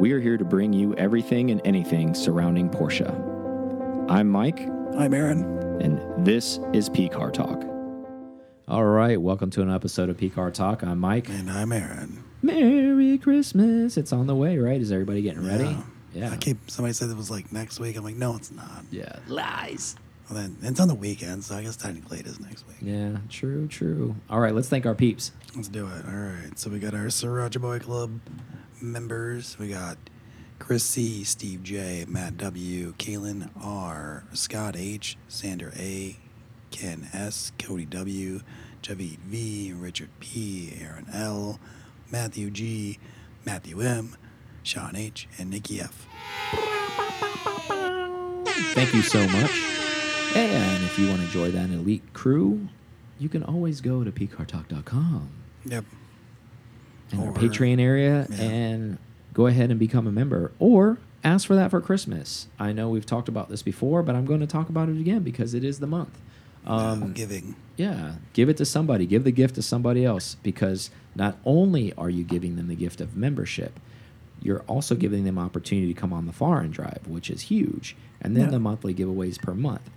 We are here to bring you everything and anything surrounding Porsche. I'm Mike, I'm Aaron. and this is P Car Talk. All right, welcome to an episode of P Car Talk. I'm Mike. And I'm Aaron. Merry Christmas! It's on the way, right? Is everybody getting ready? Yeah. Yeah. I keep somebody said it was like next week. I'm like, no, it's not. Yeah. Lies. Well, then it's on the weekend, so I guess technically it is next week. Yeah. True. True. All right. Let's thank our peeps. Let's do it. All right. So we got our Sriracha Boy Club members. We got Chris C, Steve J, Matt W, Kaylin R, Scott H, Sander A, Ken S, Cody W, Javid V, Richard P, Aaron L, Matthew G, Matthew M, Sean H, and Nikki F. Thank you so much. And if you want to join that elite crew, you can always go to pcartalk.com Yep. In our Patreon area yeah. and go ahead and become a member or ask for that for Christmas. I know we've talked about this before, but I'm going to talk about it again because it is the month. Um, giving. yeah, give it to somebody. Give the gift to somebody else because not only are you giving them the gift of membership, you're also giving them opportunity to come on the foreign drive, which is huge, and then Yeah. the monthly giveaways per month.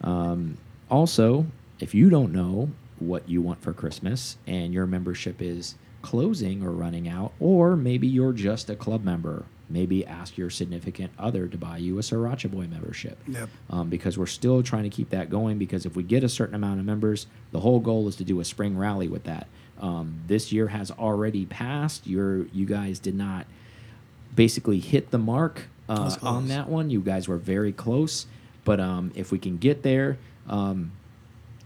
Um, also, if you don't know what you want for Christmas and your membership is closing or running out, or maybe you're just a club member, maybe ask your significant other to buy you a Sriracha Boy membership Yep. um, because we're still trying to keep that going. Because if we get a certain amount of members, the whole goal is to do a spring rally with that. Um, this year has already passed. Your you guys did not basically hit the mark uh, on that one. You guys were very close, but um, if we can get there, um,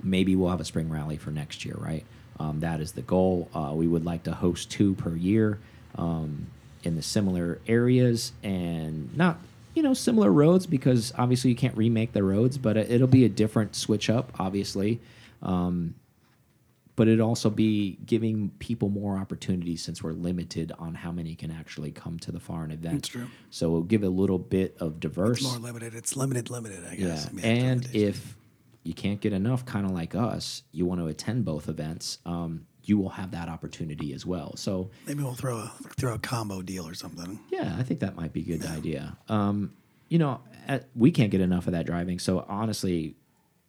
maybe we'll have a spring rally for next year, right? Um, that is the goal. Uh, we would like to host two per year um, in the similar areas and not, you know, similar roads because obviously you can't remake the roads, but it- it'll be a different switch up, obviously. Um, but it'd also be giving people more opportunities since we're limited on how many can actually come to the foreign event. That's true. So it'll give a little bit of diverse. It's more limited. It's limited, limited, I guess. Yeah, We have and if you can't get enough, kind of like us, you want to attend both events, um, you will have that opportunity as well. So maybe we'll throw a throw a combo deal or something. yeah, I think that might be a good idea. Um, you know, at, we can't get enough of that driving. So honestly,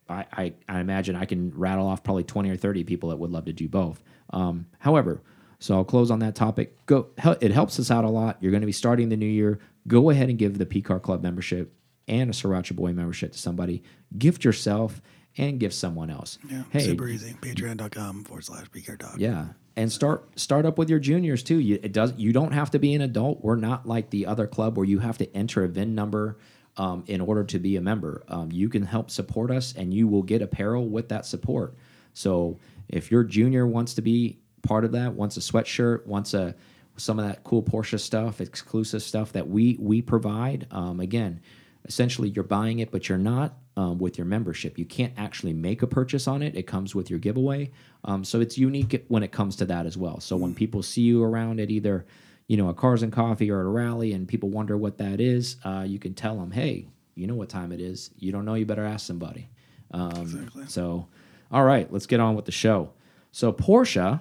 I, I, I imagine I can rattle off probably 20 or 30 people that would love to do both. Um, however, so I'll close on that topic. Go, it helps us out a lot. You're going to be starting the new year. Go ahead and give the P Car Club membership and a Sriracha Boy membership to somebody. Gift yourself and give someone else. Yeah, hey, super easy. Patreon.com forward slash PCarTalk. yeah, and start start up with your juniors too. You it does you don't have to be an adult. We're not like the other club where you have to enter a VIN number um, in order to be a member. Um, you can help support us, and you will get apparel with that support. So if your junior wants to be part of that, wants a sweatshirt, wants a some of that cool Porsche stuff, exclusive stuff that we we provide. Um, again, essentially you're buying it, but you're not um, with your membership. You can't actually make a purchase on it. It comes with your giveaway. Um, so it's unique when it comes to that as well. So when people see you around at either, you know, a Cars and Coffee or a rally, and people wonder what that is, uh, you can tell them, hey, you know what time it is. You don't know, you better ask somebody. Um, Exactly. So, all right, let's get on with the show. So Porsche,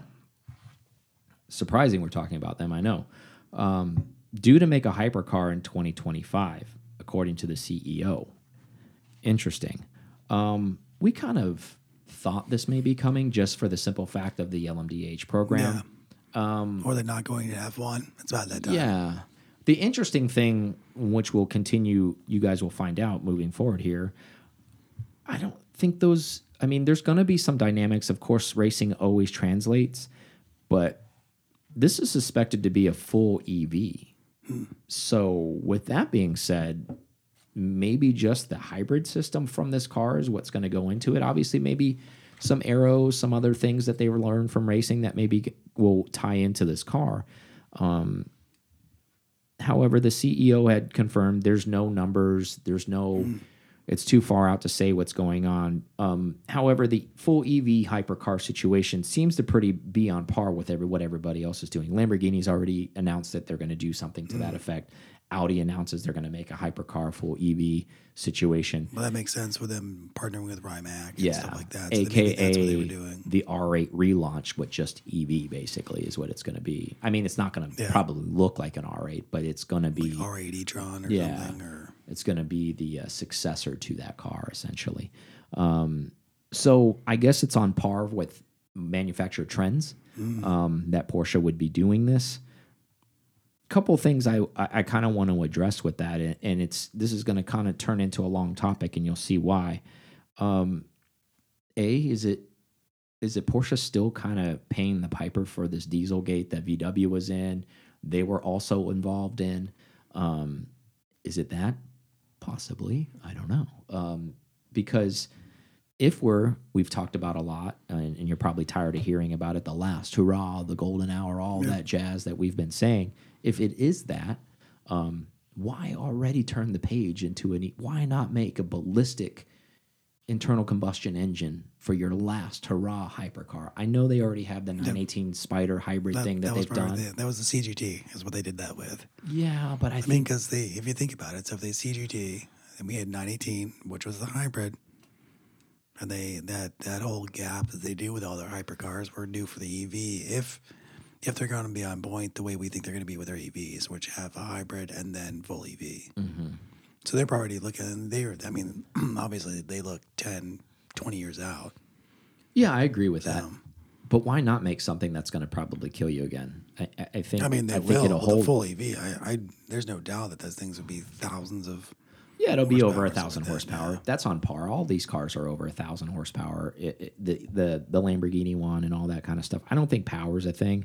surprising we're talking about them, I know, um, due to make a hypercar in 2025, according to the CEO. Interesting. Um, we kind of thought this may be coming just for the simple fact of the LMDH program. Yeah. Or they're not going to have one. It's about that time. Yeah. The interesting thing, which will continue, you guys will find out moving forward here. I don't think those. I mean, there's going to be some dynamics. Of course, racing always translates, but this is suspected to be a full EV. So, with that being said, maybe just the hybrid system from this car is what's going to go into it. Obviously, maybe some aeros, some other things that they learned from racing that maybe will tie into this car. Um, however, the CEO had confirmed there's no numbers, there's no it's too far out to say what's going on. Um, however, the full EV hypercar situation seems to pretty be on par with every what everybody else is doing. Lamborghini's already announced that they're going to do something to that effect. Audi announces they're going to make a hypercar full EV situation. Well, that makes sense with them partnering with Rimac and Yeah, stuff like that. So maybe that's what they were AKA doing. the R8 relaunch with just EV, basically, is what it's going to be. I mean, it's not going to Yeah. probably look like an R8, but it's going to be R8 e-tron or Yeah. something. Or it's going to be the uh, successor to that car, essentially. Um, so I guess it's on par with manufacturer trends um, that Porsche would be doing this. Couple things I I, I kind of want to address with that, and, and it's this is going to kind of turn into a long topic, and you'll see why. Um, a is it is it Porsche still kind of paying the piper for this Dieselgate that VW was in? They were also involved in. Um, is it that? Possibly. I don't know. Um, because if we're, we've talked about a lot, and, and you're probably tired of hearing about it the last hurrah, the golden hour, all that jazz that we've been saying. If it is that, um, why already turn the page into an, e- why not make a ballistic internal combustion engine for your last hurrah hypercar? I know they already have the 918 Spider hybrid that, thing that, that they've done. the, that was the CGT is what they did that with. yeah, but I, I think mean, because they, if you think about it, so if they CGT and we had 918, which was the hybrid, and they that that whole gap that they do with all their hypercars were new for the EV. If if they're going to be on point the way we think they're going to be with their EVs, which have a hybrid and then full EV. Mm-hmm. So they're already looking. They're I mean, obviously they look 10, 20 years out. Yeah, I agree with that. Um, but why not make something that's going to probably kill you again? I, I- think. I mean, they I think will it'll with a hold. full EV. I, I there's no doubt that those things would be thousands of. yeah, it'll be over a thousand horsepower. yeah. That's on par. All these cars are over a thousand horsepower. It, it- the the the Lamborghini one and all that kind of stuff. I don't think power is a thing.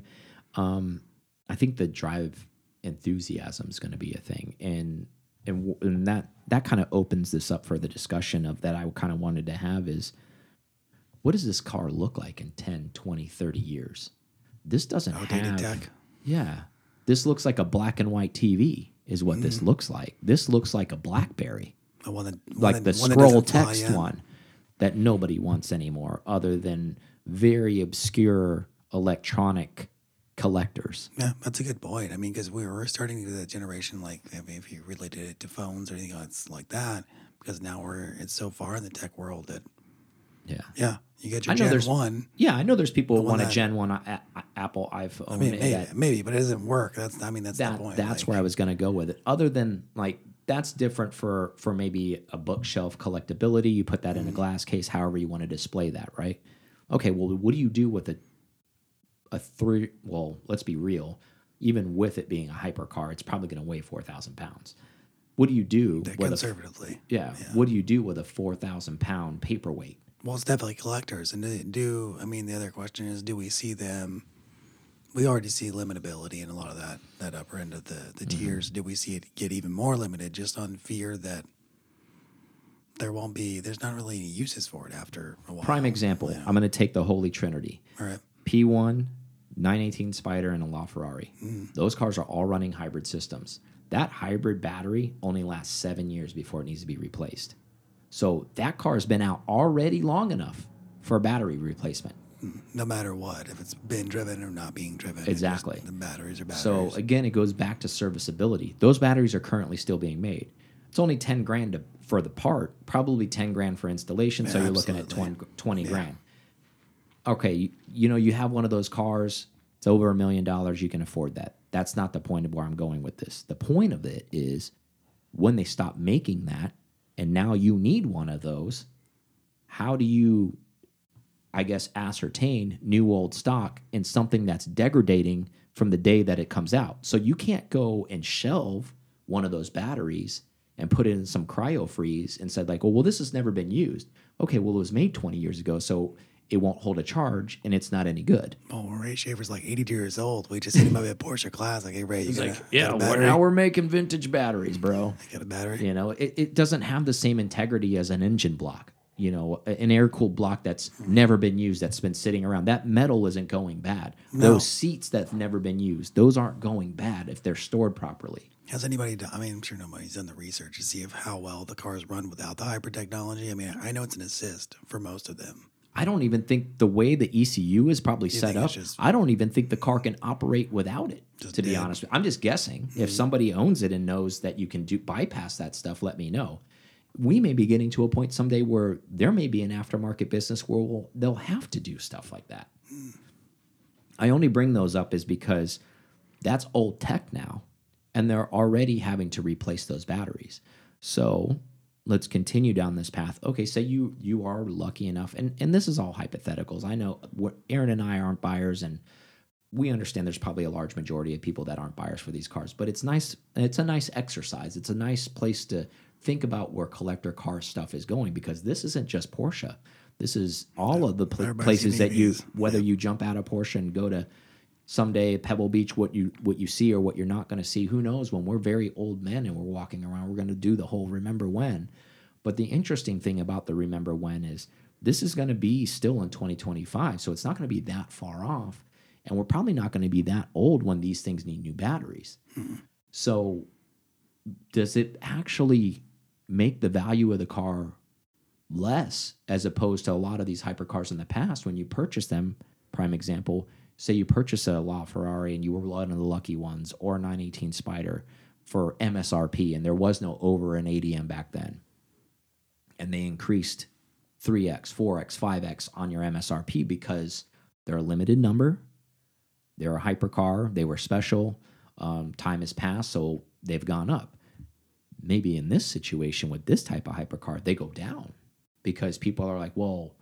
Um, I think the drive enthusiasm is going to be a thing, and and, and that that kind of opens this up for the discussion of that I kind of wanted to have is what does this car look like in 10, 20, 30 years? This doesn't Outdated have tech. Yeah. This looks like a black and white TV is what this looks like. This looks like a BlackBerry, The one that one like the that scroll doesn't fly text one that nobody wants anymore other than very obscure electronic collectors. Yeah, that's a good point. I mean, because we were starting to that generation, like if, if you related it to phones or anything else like that, because now we're it's so far in the tech world that Yeah. yeah, you get your I know Gen there's- one. Yeah, I know there's people who one want a Gen 1 a- a- Apple iPhone. I mean, maybe, that- maybe, but it doesn't work. That's I mean, that's that the point. that's like, where I was going to go with it. Other than like that's different for for maybe a bookshelf collectability. You put that Mm-hmm. in a glass case, however you want to display that, right? Okay, well, what do you do with a a three? Well, let's be real. Even with it being a hypercar, it's probably going to weigh four thousand pounds. What do you do that with a conservatively. yeah, What do you do with a four thousand pound paperweight? Well, it's definitely collectors, and do- do I mean the other question is, do we see them? We already see limitability in a lot of that that upper end of the the Mm-hmm. tiers. Do we see it get even more limited just on fear that there won't be? There's not really any uses for it after a while. Prime example. I'm going to take the Holy Trinity. All right. P1, 918 Spider, and a LaFerrari. Mm. Those cars are all running hybrid systems. That hybrid battery only lasts seven years before it needs to be replaced. So that car has been out already long enough for a battery replacement. No matter what, if it's been driven or not being driven, Exactly. the batteries are batteries. So again, it goes back to serviceability. Those batteries are currently still being made. It's only 10 grand to, for the part, probably 10 grand for installation. so you're looking at absolutely. 20, 20 grand. Okay, you, know, you have one of those cars, it's over a million dollars, you can afford that. That's not the point of where I'm going with this. The point of it is when they stop making that and now you need one of those, how do you I guess, ascertain new old stock in something that's degrading from the day that it comes out. So you can't go and shelve one of those batteries and put it in some cryo freeze and said like, oh, well, this has never been used. Okay, well, it was made 20 years ago, so it won't hold a charge and it's not any good. Oh, well, when Ray Schaefer's like 80 years old, we just hit him up at Porsche Classic. Like hey, Ray, you got, a, got a battery? now we're making vintage batteries, bro. got a battery? You know, it, it doesn't have the same integrity as an engine block. you know, an air cooled block that's never been used, that's been sitting around. That metal isn't going bad. No. Those seats that've never been used, those aren't going bad if they're stored properly. Has anybody done, I mean, I'm sure nobody's done the research to see if how well the cars run without the hyper technology. I mean, I know it's an assist for most of them. I don't even think the way the ECU is probably You set up, just- I don't even think the car can operate without it. To be honest, I'm just guessing. If mm-hmm. somebody owns it and knows that you can do bypass that stuff, let me know. We may be getting to a point someday where there may be an aftermarket business where we'll, they'll have to do stuff like that. Hmm. I only bring those up is because that's old tech now, and they're already having to replace those batteries. So let's continue down this path. Okay, say you you are lucky enough, and and this is all hypotheticals. I know what Aaron and I aren't buyers, and we understand there's probably a large majority of people that aren't buyers for these cars. But it's nice. It's a nice exercise. It's a nice place to think about where collector car stuff is going because this isn't just Porsche. This is all of the Everybody's places that you whether you jump out of Porsche and go to someday Pebble Beach, what you what you see or what you're not going to see, who knows? When we're very old men and we're walking around, we're going to do the whole remember when. But the interesting thing about the remember when is this is going to be still in 2025, so it's not going to be that far off, and we're probably not going to be that old when these things need new batteries. Hmm. So, does it actually make the value of the car less as opposed to a lot of these hypercars in the past when you purchase them? Prime example, say you purchase a LaFerrari and you were one of the lucky ones, or a 918 Spider for MSRP, and there was no over an ADM back then, and they increased 3x, 4x, 5x on your MSRP because they're a limited number, they're a hypercar, they were special, um, time has passed, so they've gone up. Maybe in this situation with this type of hypercar, they go down because people are like, well,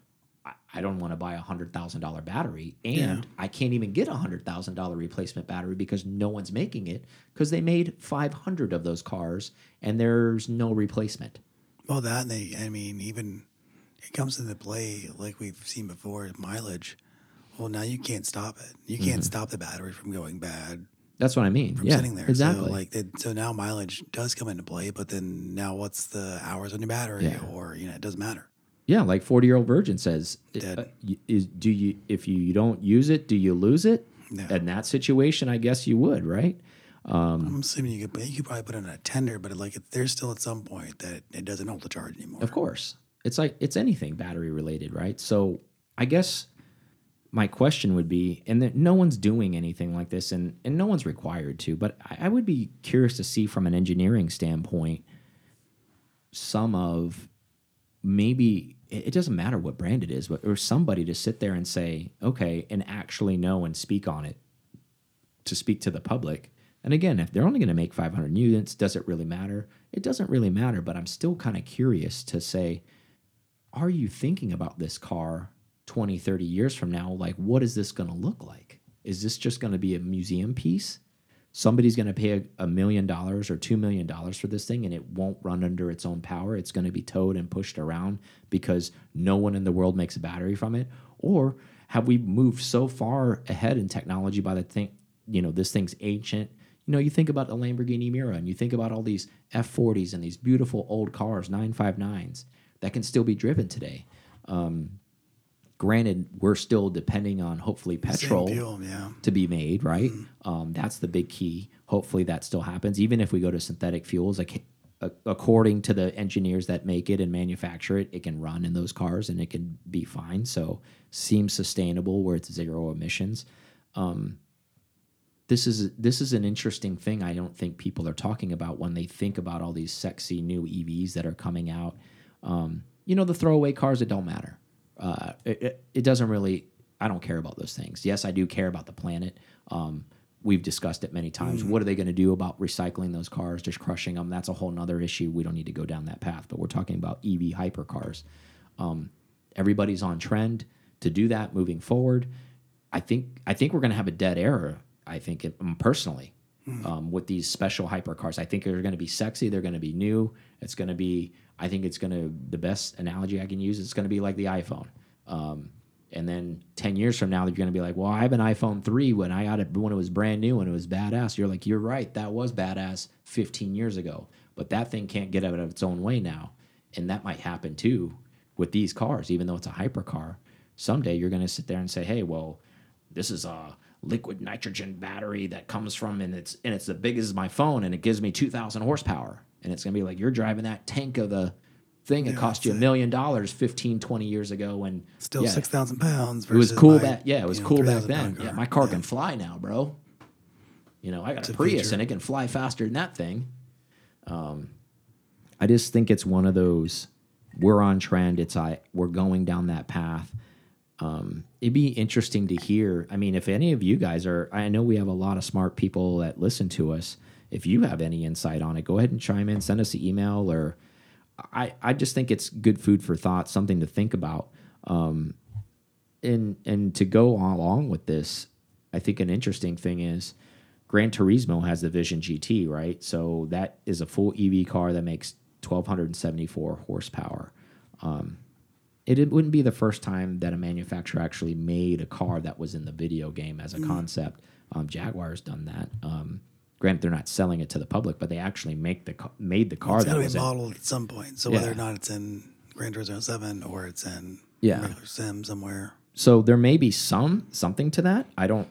I- don't want to buy a hundred thousand dollar battery, and Yeah. I can't even get a hundred thousand dollar replacement battery because no one's making it because they made five hundred of those cars and there's no replacement. Well, that and they, I mean, even it comes into play like we've seen before mileage. Well, now you can't stop it. You can't mm-hmm. stop the battery from going bad That's what I mean. from yeah, sitting there. exactly. So like, that, so now mileage does come into play, but then now what's the hours on your battery, Yeah. or you know, it doesn't matter. Yeah, like forty year old virgin says, uh, is do you if you don't use it, do you lose it? No. In that situation, I guess you would, right? I'm assuming you could you could probably put in a tender, but like there's still at some point that it doesn't hold the charge anymore. Of course, it's like it's anything battery related, right? So I guess my question would be, and that no one's doing anything like this, and and no one's required to, but I, I would be curious to see from an engineering standpoint some of maybe it it doesn't matter what brand it is, but or somebody to sit there and say, okay, and actually know and speak on it to speak to the public. And again, if they're only going to make 500 units, does it really matter? It doesn't really matter, but I'm still kind of curious to say, are you thinking about this car 20, 30 years from now? Like, what is this going to look like? Is this just going to be a museum piece? Somebody's going to pay a, a million dollars or two million dollars for this thing and it won't run under its own power. It's going to be towed and pushed around because no one in the world makes a battery from it. Or have we moved so far ahead in technology by the thing, you know, this thing's ancient? You know, you think about the Lamborghini Miura and you think about all these F40s and these beautiful old cars, 959s, that can still be driven today. Um, granted, we're still depending on hopefully petrol fuel, yeah. to be made, right? Um, that's the big key. Hopefully, that still happens. Even if we go to synthetic fuels, like according to the engineers that make it and manufacture it, it can run in those cars and it can be fine. So, seems sustainable where it's zero emissions. Um, this is this is an interesting thing. I don't think people are talking about when they think about all these sexy new EVs that are coming out. Um, you know, the throwaway cars that don't matter. Uh, it, it, doesn't really. I don't care about those things. Yes, I do care about the planet. Um, we've discussed it many times. What are they going to do about recycling those cars, just crushing them? That's a whole nother issue. We don't need to go down that path. But we're talking about EV hypercars. Um, everybody's on trend to do that moving forward. I think I think we're going to have a dead era. I think it, um, personally um, with these special hypercars. I think they're going to be sexy. They're going to be new. It's going to be. I think it's going to. The best analogy I can use. It's going to be like the iPhone. Um, and then ten years from now, you're going to be like, "Well, I have an iPhone three when I got it when it was brand new and it was badass." You're like, "You're right. That was badass 15 years ago." But that thing can't get out of its own way now, and that might happen too with these cars, even though it's a hypercar, someday you're going to sit there and say, "Hey, well, this is a liquid nitrogen battery that comes from and it's and it's the big as my phone and it gives me 2000 horsepower." And it's going to be like you're driving that tank of the thing that Yeah, cost you a million dollars 15 20 years ago when Still yeah, six thousand pounds. it was cool back yeah it was you know, cool back then yeah my car Yeah. can fly now bro you know i got It's a a prius feature. and it can fly faster than that thing um, i just think it's one of those we're on trend it's i we're going down that path um, it'd be interesting to hear i mean if any of you guys are i know we have a lot of smart people that listen to us if you have any insight on it go ahead and chime in send us an email or i i just think it's good food for thought something to think about um, and and to go along with this, I think an interesting thing is Gran Turismo has the Vision GT, right? So that is a full EV car that makes 1274 horsepower. Um, it, it wouldn't be the first time that a manufacturer actually made a car that was in the video game as a concept. Um, Jaguar's done that. Um, granted, they're not selling it to the public, but they actually make the ca- made the car It's that to was be in. modeled at some point. So Yeah. whether or not it's in Gran Turismo Seven or it's in Yeah. regular sim somewhere. so there may be some something to that. I don't.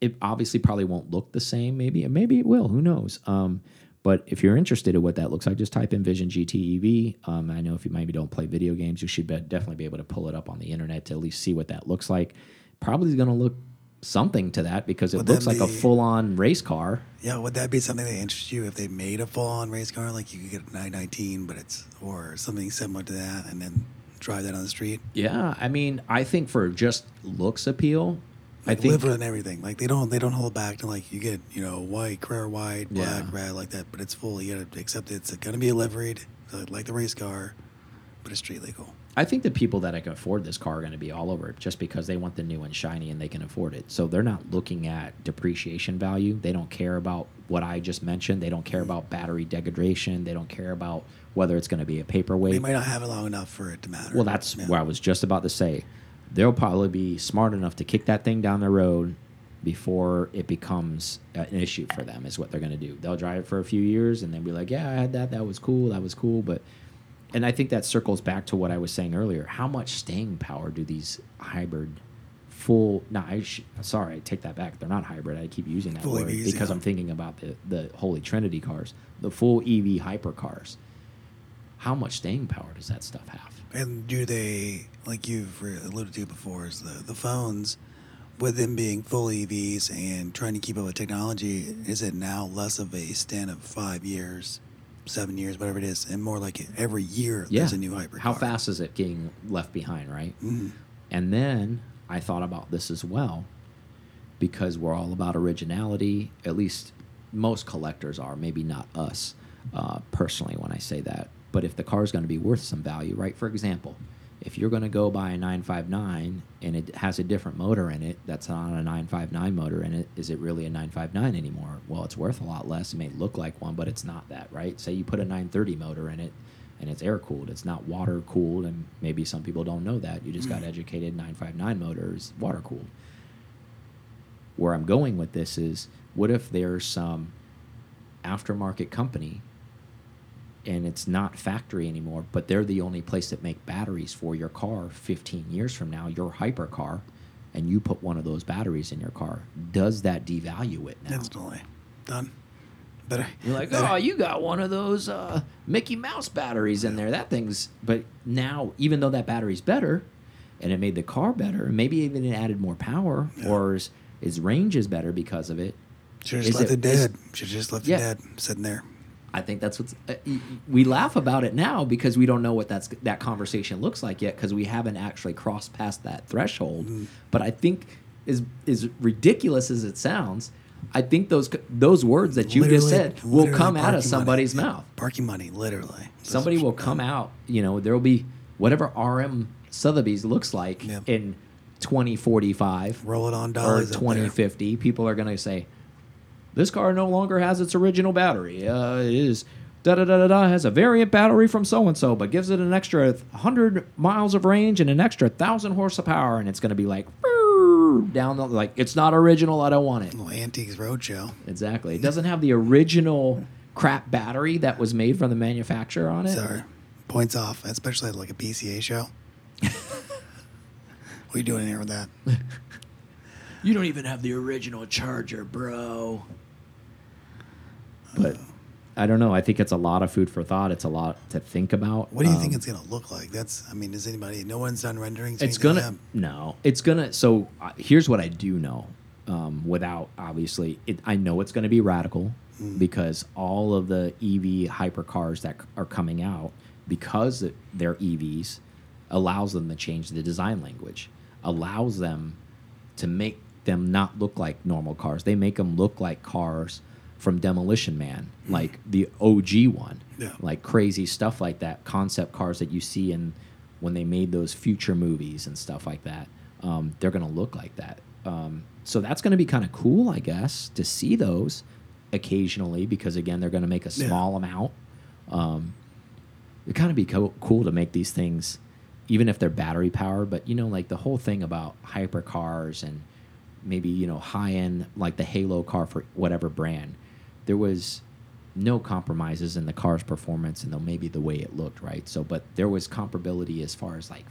It obviously probably won't look the same. Maybe and maybe it will. Who knows? Um, but if you're interested in what that looks like, just type in Vision GT EV. Um, I know if you maybe don't play video games, you should be, definitely be able to pull it up on the internet to at least see what that looks like. Probably going to look something to that because it Would looks like a full on race car. Yeah, would that be something that interests you if they made a full-on race car, like you could get a 919, but it's or something similar to that, and then drive that on the street? Yeah, I mean, I think for just looks appeal, I think livery and everything. Like they don't they don't hold back to like you get you know white, Carrera white, black, Yeah. red like that, but it's full. You gotta accept it's gonna be a liveried like the race car, but it's street legal. I think the people that I can afford this car are going to be all over it just because they want the new and shiny and they can afford it. So they're not looking at depreciation value. They don't care about what I just mentioned. They don't care about battery degradation. They don't care about whether it's going to be a paperweight. They might not have it long enough for it to matter. Well, that's Yeah. what I was just about to say. They'll probably be smart enough to kick that thing down the road before it becomes an issue for them. Is what they're going to do. They'll drive it for a few years and then be like, "Yeah, I had that. That was cool. That was cool." But and I think that circles back to what I was saying earlier. How much staying power do these hybrid full? No, I sh sorry, I take that back. They're not hybrid. I keep using that Full word EVs, because yeah. I'm thinking about the the Holy Trinity cars, the full EV hypercars. How much staying power does that stuff have? And do they, like you've alluded to before, is the, the phones, with them being full EVs and trying to keep up with technology, is it now less of a span of five years, seven years, whatever it is, and more like every year Yeah. there's a new hybrid. How car? fast is it getting left behind, right? Mhm. And then I thought about this as well because we're all about originality. At least most collectors are, maybe not us uh, personally when I say that. But if the car is going to be worth some value, right? For example, if you're going to go buy a 959 and it has a different motor in it that's not a 959 motor in it, is it really a 959 anymore? Well, it's worth a lot less. It may look like one, but it's not that, right? Say you put a 930 motor in it and it's air cooled, it's not water cooled, and maybe some people don't know that. You just got mm. educated 959 motors, water cooled. Where I'm going with this is what if there's some aftermarket company and it's not factory anymore, but they're the only place that make batteries for your car 15 years from now, your hypercar, and you put one of those batteries in your car. Does that devalue it now? Instantly. Done. Better. You're like, better- oh, you got one of those uh, Mickey Mouse batteries in there. That thing's, but now, even though that battery's better, and it made the car better, and maybe even it added more power, Yeah. or its, range is better because of it. Should have just left it- it, dead. Should have just left Yeah. it dead, sitting there. I think that's what's. Uh, we laugh about it now because we don't know what that's that conversation looks like yet because we haven't actually crossed past that threshold. Mm-hmm. But I think, as as ridiculous as it sounds, I think those those words that you just said will come out of somebody's money. mouth. Parking money, literally. Somebody will come out. You know, there will be whatever RM Sotheby's looks like Yeah. in 2045 Roll it on dollars. up 2050. People are going to say, this car no longer has its original battery. Uh, it is da da da da da has a variant battery from so and so, but gives it an extra 100 miles of range and an extra thousand horsepower, and it's going to be like down the like it's not original. I don't want it. Little Antiques Roadshow. Exactly. It doesn't have the original crap battery that was made from the manufacturer on it. Sorry. Points off, especially at like a PCA show. what are you doing here with that? You don't even have the original charger, bro. But I don't know. I think it's a lot of food for thought. It's a lot to think about. What do you think Um, it's gonna look like? That's, I mean, does anybody? No one's done renderings. or it's gonna no it's gonna so uh, here's what i do know um, without obviously it, i know it's gonna be radical Mm. because all of the ev hypercars that are coming out because they're evs allows them to change the design language allows them to make them not look like normal cars they make them look like cars from demolition man like the og one. Yeah. like crazy stuff like that concept cars that you see in when they made those future movies and stuff like that um, they're going to look like that um, so that's going to be kind of cool i guess to see those occasionally because again they're going to make a Yeah. small amount um, it kind of be co cool to make these things even if they're battery powered but you know like the whole thing about hypercars and maybe you know high end like the halo car for whatever brand there was no compromises in the car's performance and though maybe the way it looked right? So but there was comparability as far as like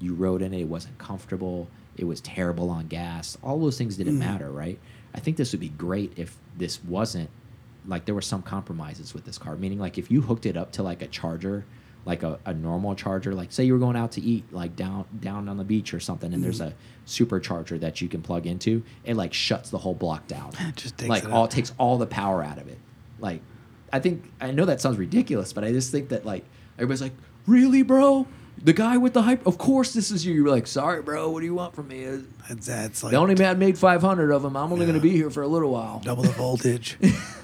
you rode in it it wasn't comfortable it was terrible on gas all those things didn't mm. matter right? I think this would be great if this wasn't like there were some compromises with this car meaning like if you hooked it up to like a charger like a, a normal charger like say you were going out to eat like down down on the beach or something and there's mm-hmm. a supercharger that you can plug into it like shuts the whole block down. Just takes like it all takes all the power out of it. Like i think i know that sounds ridiculous but i just think that like everybody's like really bro? The guy with the hype of course this is you. You're like sorry bro what do you want from me? It's, that's like the only man made 500 of them i'm only going to be here for a little while. Double the voltage.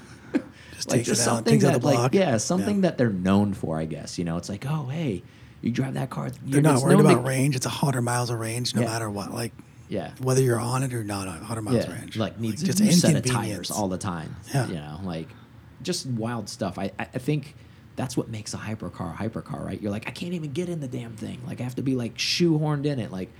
just like takes just it out, something takes out that the like yeah something Yeah. that they're known for i guess you know it's like oh hey you drive that car They're not worried about range. It's a hundred miles of range, no Yeah. matter what. Like yeah whether you're on it or not on hundred miles yeah, range. like needs just a new set of tires all the time. Yeah. you know, like just wild stuff. I I I think that's what makes a hypercar a hypercar, right? You're like, I can't even get in the damn thing. Like I have to be like shoehorned in it. Like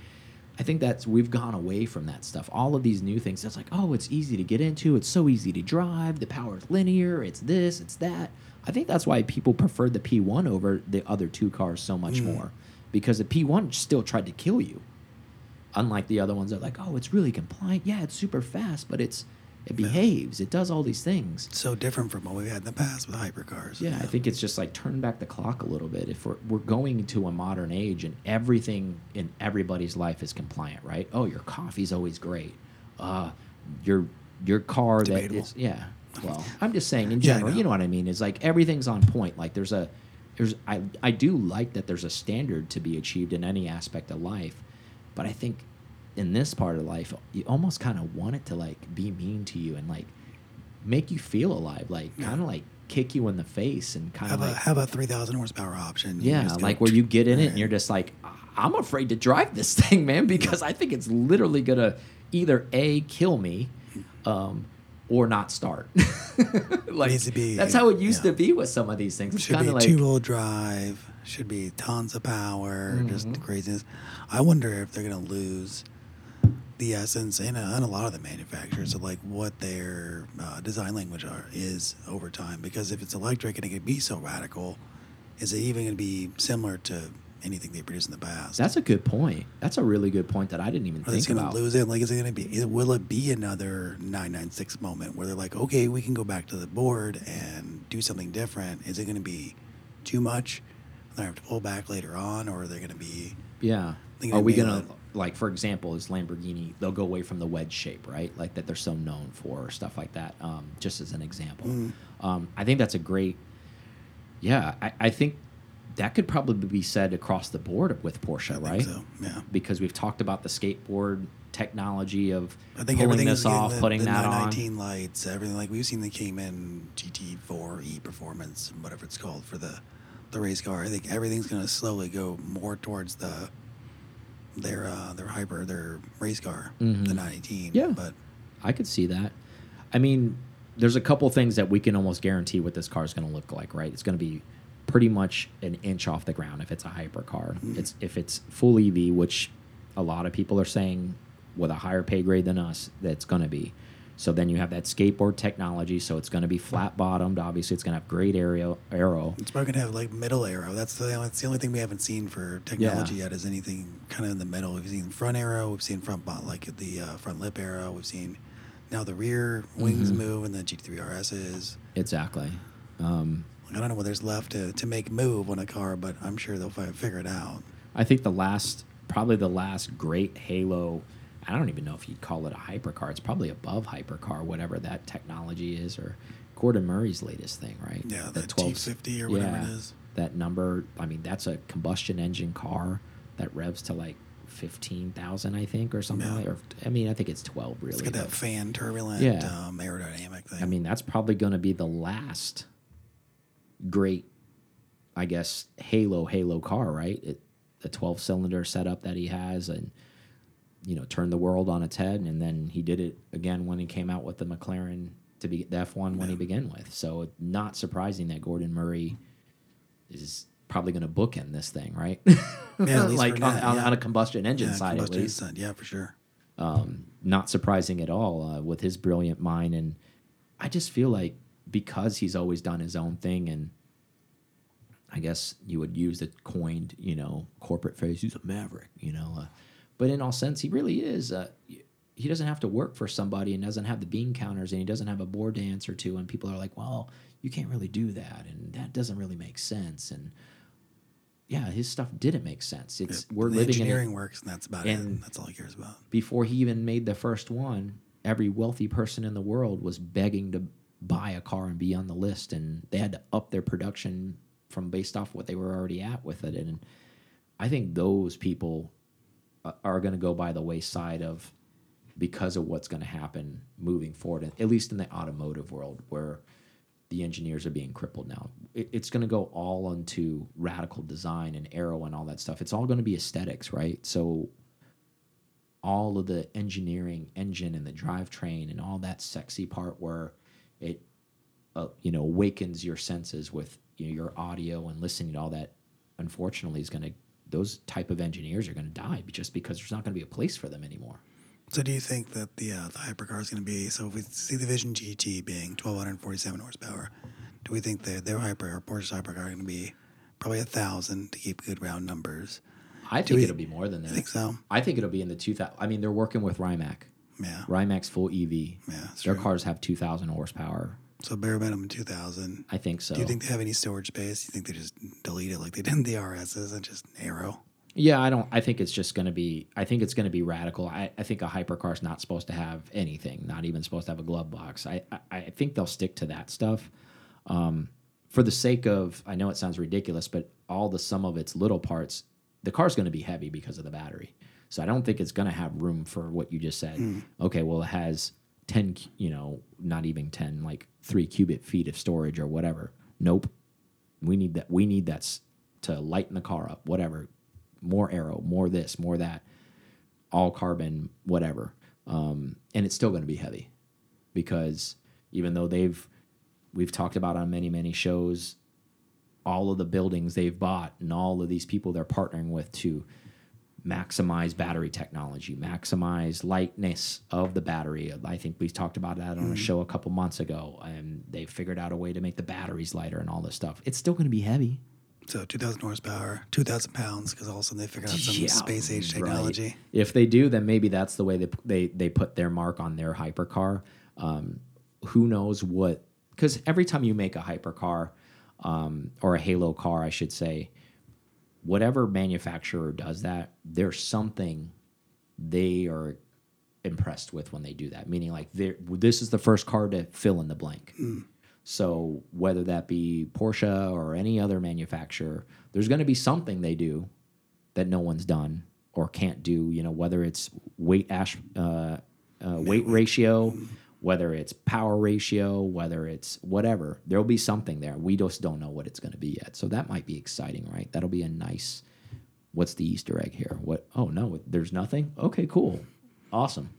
I think that's we've gone away from that stuff. All of these new things, it's like, oh, it's easy to get into. It's so easy to drive. The power is linear. It's this. It's that. I think that's why people preferred the P1 over the other two cars so much Mm. more because the P1 still tried to kill you unlike the other ones that are like, oh, it's really compliant. Yeah, it's super fast, but it's it behaves. It does all these things. so different from what we've had in the past with hypercars. Yeah, I think it's just like turn back the clock a little bit. If we're we're going to a modern age and everything in everybody's life is compliant, right? Oh, your coffee's always great. Uh, your your car that Debatable. is yeah. Well, I'm just saying in Yeah, general, know. you know what I mean? Is like everything's on point. Like there's a there's I I do like that there's a standard to be achieved in any aspect of life, but I think in this part of life, you almost kind of want it to like be mean to you and like make you feel alive, like Yeah. kind of like kick you in the face and kind of have like a have a three thousand horsepower option. Yeah, like where you get in it and you're just like, I'm afraid to drive this thing, man, because I think it's literally gonna either a kill me, um, or not start. like be- that's how it used yeah. to be with some of these things. It's should be like two wheel drive. Should be tons of power. Just Mm-hmm. craziness. I wonder if they're gonna lose the essence and a, and a lot of the manufacturers of like what their uh, design language are is over time. Because if it's electric and it can be so radical, is it even gonna be similar to anything they produced in the past? that's a good point. That's a really good point that I didn't even Are think going to about. lose it? Like, is it going to be? Will it be another 996 moment where they're like, okay, we can go back to the board and do something different? Is it going to be too much? They have to pull back later on, or are they going to be? Yeah. They're Are gonna we gonna it. Like for example, is Lamborghini? They'll go away from the wedge shape, right? Like that they're so known for, or stuff like that. Um, just as an example, Mm. um, I think that's a great. Yeah, I, I think that could probably be said across the board with Porsche, right? so, yeah. Because we've talked about the skateboard technology of I think pulling this off, the, putting the that on. lights, everything like we've seen the Cayman GT4 E Performance, whatever it's called for the the race car. I think everything's going to slowly go more towards the their uh, their hyper their race car, Mhm. the 918. Yeah. but I could see that. I mean, there's a couple things that we can almost guarantee what this car is going to look like, right? It's going to be pretty much an inch off the ground if it's a hypercar. Mm-hmm. It's if it's full EV, which a lot of people are saying with a higher pay grade than us, that's going to be. So then you have that skateboard technology. So it's going to be flat bottomed. Obviously, it's going to have great aero. arrow. It's probably gonna have like middle aero. That's the only, that's the only thing we haven't seen for technology yet. Is anything kind of in the middle? We've seen front aero. We've seen front bot like the uh, front lip aero. We've seen now the rear wings Mm-hmm. move and the GT3 RS is. Exactly. Um, I don't know what there's left to, to make move on a car, but I'm sure they'll figure it out. I think the last, probably the last great Halo. I don't even know if you'd call it a hypercar. It's probably above hypercar, whatever that technology is, or Gordon Murray's latest thing, right? Yeah, The the T50 or whatever it is. That number. I mean, that's a combustion engine car that revs to like fifteen thousand, I think, or something. Yeah. Like, or I mean, I think it's twelve. Really, It's got that fan turbulent Yeah. um, aerodynamic thing. I mean, that's probably going to be the last great, I guess, Halo Halo car, right? It, the 12 cylinder setup that he has and, you know, turned the world on its head. And then he did it again when he came out with the McLaren to be the F1 when he began with. So, not surprising that Gordon Murray is probably going to bookend this thing, right? Yeah, like on, that, on, yeah. on a combustion engine yeah, side, at least engine, yeah, for sure. not surprising at all uh, with his brilliant mind. And I just feel like because he's always done his own thing, and I guess you would use the coined, you know, corporate phrase, he's a maverick, you know. Uh, but in all sense, he really is. Uh, he doesn't have to work for somebody and doesn't have the bean counters and he doesn't have a board to answer to. And people are like, well, you can't really do that. And that doesn't really make sense. And yeah, his stuff didn't make sense. It's we're the living in engineering works, and that's about and- it. That's all he cares about. before he even made the first one, every wealthy person in the world was begging to buy a car and be on the list, and they had to up their production from based off what they were already at with it. And I think those people are going to go by the wayside of because of what's going to happen moving forward, at least in the automotive world, where the engineers are being crippled now. It, it's going to go all into radical design and aero and all that stuff. It's all going to be aesthetics, right? So all of the engineering engine and the drivetrain and all that sexy part where it uh, you know awakens your senses with you know, your audio and listening to all that unfortunately is going to those type of engineers are going to die just because there's not going to be a place for them anymore So, do you think that the uh, the hypercar is going to be? So, if we see the Vision GT being 1,247 horsepower, do we think that their hyper or Porsche's hypercar are going to be probably a thousand to keep good round numbers? i think we- it'll be more than that You think so? i think it'll be in the 2000 i mean they're working with rimac Yeah. rimac's full ev Yeah, their true. cars have 2000 horsepower So bare minimum 2,000. i think so Do you think they have any storage space? You think they just delete it like they did in the RSs and just narrow? Yeah, I don't. I think it's just going to be. I think it's going to be radical. I, I think a hypercar is not supposed to have anything. Not even supposed to have a glove box. I I, I think they'll stick to that stuff, um, for the sake of. I know it sounds ridiculous, but all the sum of its little parts, the car's going to be heavy because of the battery. So I don't think it's going to have room for what you just said. Okay, well it has ten. You know, not even ten, like three cubic feet of storage or whatever. Nope. We need that. We need that to lighten the car up. Whatever more aero, more this, more that, all carbon, whatever. Um, and it's still going to be heavy because even though they've, we've talked about on many, many shows, all of the buildings they've bought and all of these people they're partnering with to maximize battery technology, maximize lightness of the battery. I think we talked about that on a show a couple months ago, and they figured out a way to make the batteries lighter and all this stuff. It's still going to be heavy. So 2,000 horsepower, 2,000 pounds, because all of a sudden they figured out some Yeah, space age right. technology. If they do, then maybe that's the way they they they put their mark on their hypercar. Um, who knows what? Because every time you make a hypercar um, or a Halo car, I should say, whatever manufacturer does that, there's something they are impressed with when they do that. Meaning, like, this is the first car to fill in the blank. So whether that be Porsche or any other manufacturer, there's going to be something they do that no one's done or can't do. You know, whether it's weight ash, uh, uh, weight ratio, whether it's power ratio, whether it's whatever. There'll be something there. We just don't know what it's going to be yet. So that might be exciting, right? That'll be a nice. What's the Easter egg here? What? Oh no, there's nothing. Okay, cool, awesome.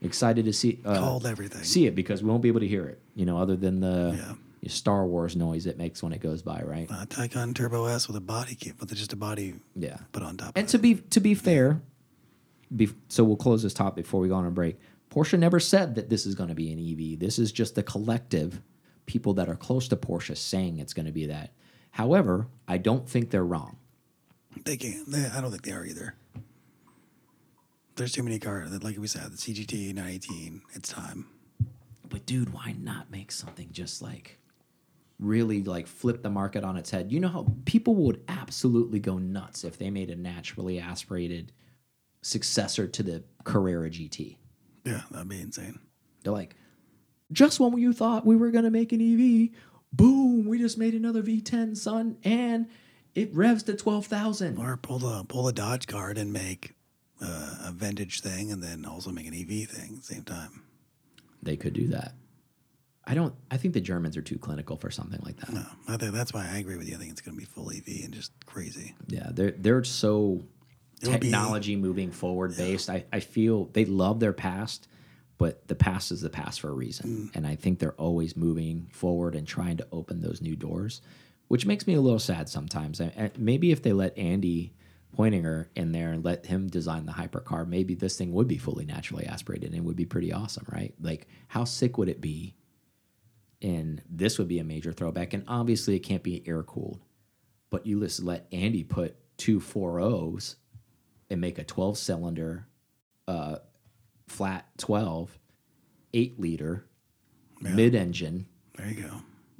Excited to see. Uh, Called everything. see it because we won't be able to hear it. You know, other than the Yeah. Star Wars noise it makes when it goes by, right? Uh, Taycan Turbo S with a body kit, with just a body Yeah. put on top And to be to be fair, be, so we'll close this top before we go on a break. Porsche never said that this is going to be an EV. This is just the collective people that are close to Porsche saying it's going to be that. However, I don't think they're wrong. They can't. They, I don't think they are either. There's too many cars. Like we said, the CGT 918. It's time. But dude, why not make something just like really like flip the market on its head? You know how people would absolutely go nuts if they made a naturally aspirated successor to the Carrera GT. Yeah, that'd be insane. They're like, just when you thought we were gonna make an EV, boom, we just made another V10, son, and it revs to twelve thousand. Or pull the pull the Dodge card and make uh, a vintage thing, and then also make an EV thing at the same time. They could do that. I don't. I think the Germans are too clinical for something like that. No, I think that's why I agree with you. I think it's going to be full EV and just crazy. Yeah, they're they're so Would be- technology moving forward based. I, I feel they love their past, but the past is the past for a reason. Mm. And I think they're always moving forward and trying to open those new doors, which makes me a little sad sometimes. And- and maybe if they let Andy Preuninger in there and let him design the hypercar, maybe this thing would be fully naturally aspirated and would be pretty awesome, right? Like, how sick would it be? And this would be a major throwback. And obviously, it can't be air cooled but you just let Andy put two 4.0s and make a 12 cylinder, uh, flat 12, 8 liter, mid engine, There you go.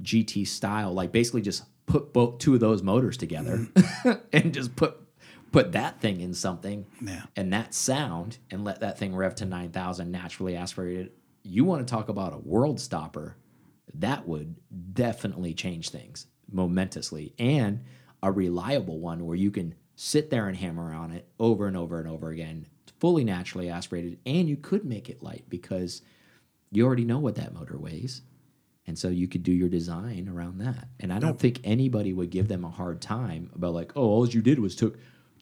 GT style. Like basically just put both two of those motors together and just put put that thing in something Yeah. and that sound and let that thing rev to 9,000 naturally aspirated. You want to talk about a world stopper, that would definitely change things momentously and a reliable one where you can sit there and hammer on it over and over and over again, fully naturally aspirated, and you could make it light because you already know what that motor weighs. And so you could do your design around that. And I don't think anybody would give them a hard time about like, oh, all you did was took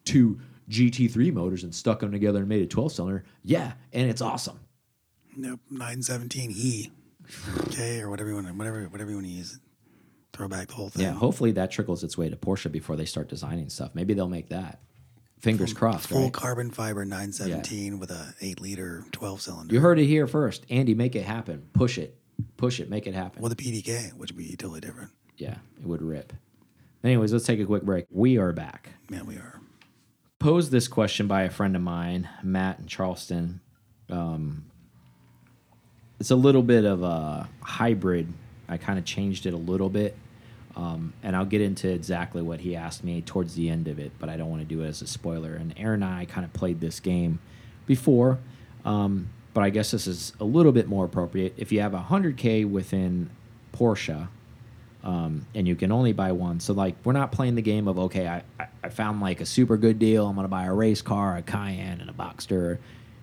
two GT3 motors and stuck them together and made a 12 cylinder. Yeah, and it's awesome. Nope. 917E. Okay, or whatever you want. to Whatever whatever you want to use. Throw back the whole thing. Yeah, hopefully that trickles its way to Porsche before they start designing stuff. Maybe they'll make that. Fingers crossed, Full right? carbon fiber 917 with a 8 liter 12 cylinder. You heard it here first. Andy, make it happen. Push it. Push it. Make it happen. with a PDK, which would be totally different. Yeah, it would rip. Anyways, let's take a quick break. We are back. Yeah, we are. posed this question by a friend of mine, Matt in Charleston. Um, it's a little bit of a hybrid. I kind of changed it a little bit. Um, and I'll get into exactly what he asked me towards the end of it, but I don't want to do it as a spoiler. And Aaron and I kind of played this game before, um, but I guess this is a little bit more appropriate. If you have 100K within Porsche, um, and you can only buy one. So like we're not playing the game of okay, I, I, I found like a super good deal. I'm gonna buy a race car, a Cayenne, and a Boxster.